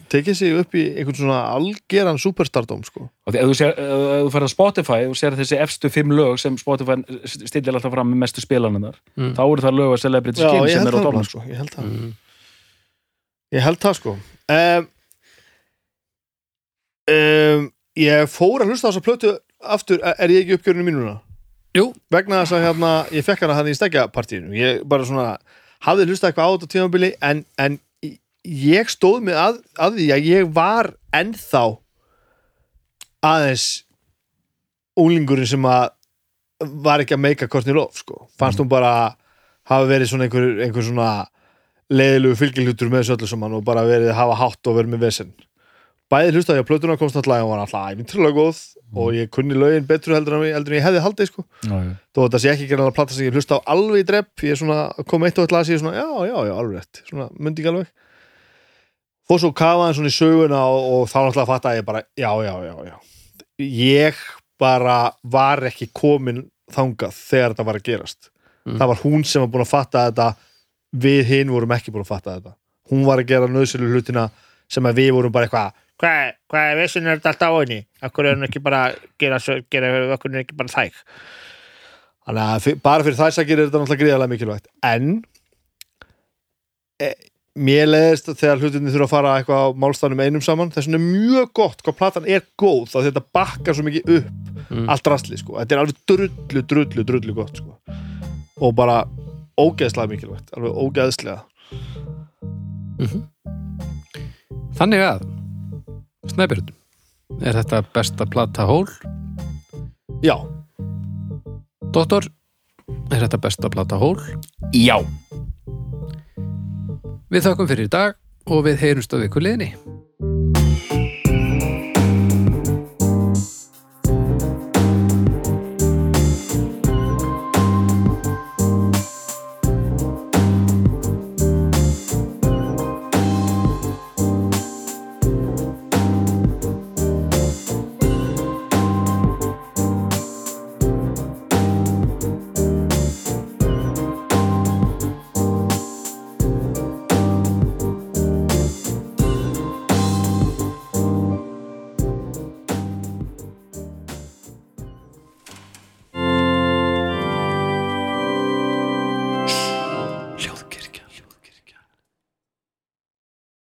tekið sig upp í einhvern svona algeran superstardóm sko. og því ef þú, sér, ef þú ferð að Spotify og sér þessi efstu fimm lög sem Spotify stillir alltaf fram með mestu spilanarnar Mm. þá eru það lög að Celebrity Skin sem held er á tónum bara, sko. ég held það Mm. ég held það sko um, um, ég fór að hlusta á þessa plötu aftur, er er ég ekki uppgjörinu mínuna? Jú, vegna þess að hérna, ég fekk hana hann í stekjapartíinu ég bara svona hafði hlustað eitthvað á þetta tímabili en, en ég stóð mig að, að því að ég var ennþá aðeins úlingurinn sem að var ekki að meika Courtney Love sko. fannst hún bara hafa verið svona einhver, einhver svona leiðilegu fylgilhutur með þessu öllu saman og bara verið að hafa hátt og verið með vesen bæði hlustaði að plötuna komst alltaf og var alltaf æfintrúlega góð og ég kunni lögin betur heldur en, heldur en ég hefði haldið sko. Já. þó þetta sé ekki gerðan að plata sem ég hlusta á alveg í drepp ég er svona, kom eitt og eitt og ég er svona, já, já, já, alveg rétt svona, myndi ekki alveg. Fór svo kafaðan svona í söguna og, og þá náttúrulega fatta ég bara, já, já, já, já. Ég bara var ekki komin þangað þegar þetta var að gerast. Mm. það var hún sem var búin að fatta þetta við hinn vorum ekki búin að fatta þetta. Hún var að gera nöðsölu hlutina sem að við vorum bara eitthvað hvað, hvað er vissin er þetta alltaf á henni? Akkur er hann ekki bara gera, gera akkur er ekki bara þæg? Þannig að fyr- bara fyrir þess að gera þetta náttúrulega gríðarlega mikilvægt. En e, mér leðist þegar hlutinni þurfa að fara eitthvað á málstafnum einum saman vegna er mjög gott hvað platan er góð þá þetta bakkar svo mikið upp Mm. allt rastli sko, þetta er alveg drullu, drullu, drullu gott sko. Og bara ógeðslega mikilvægt, alveg ógeðslega. Þannig að Snæbjörn Er þetta besta plata hól? já, Doktor, er þetta besta plata hól? Já Við þakkum fyrir í dag og við heyrumst á viku liðni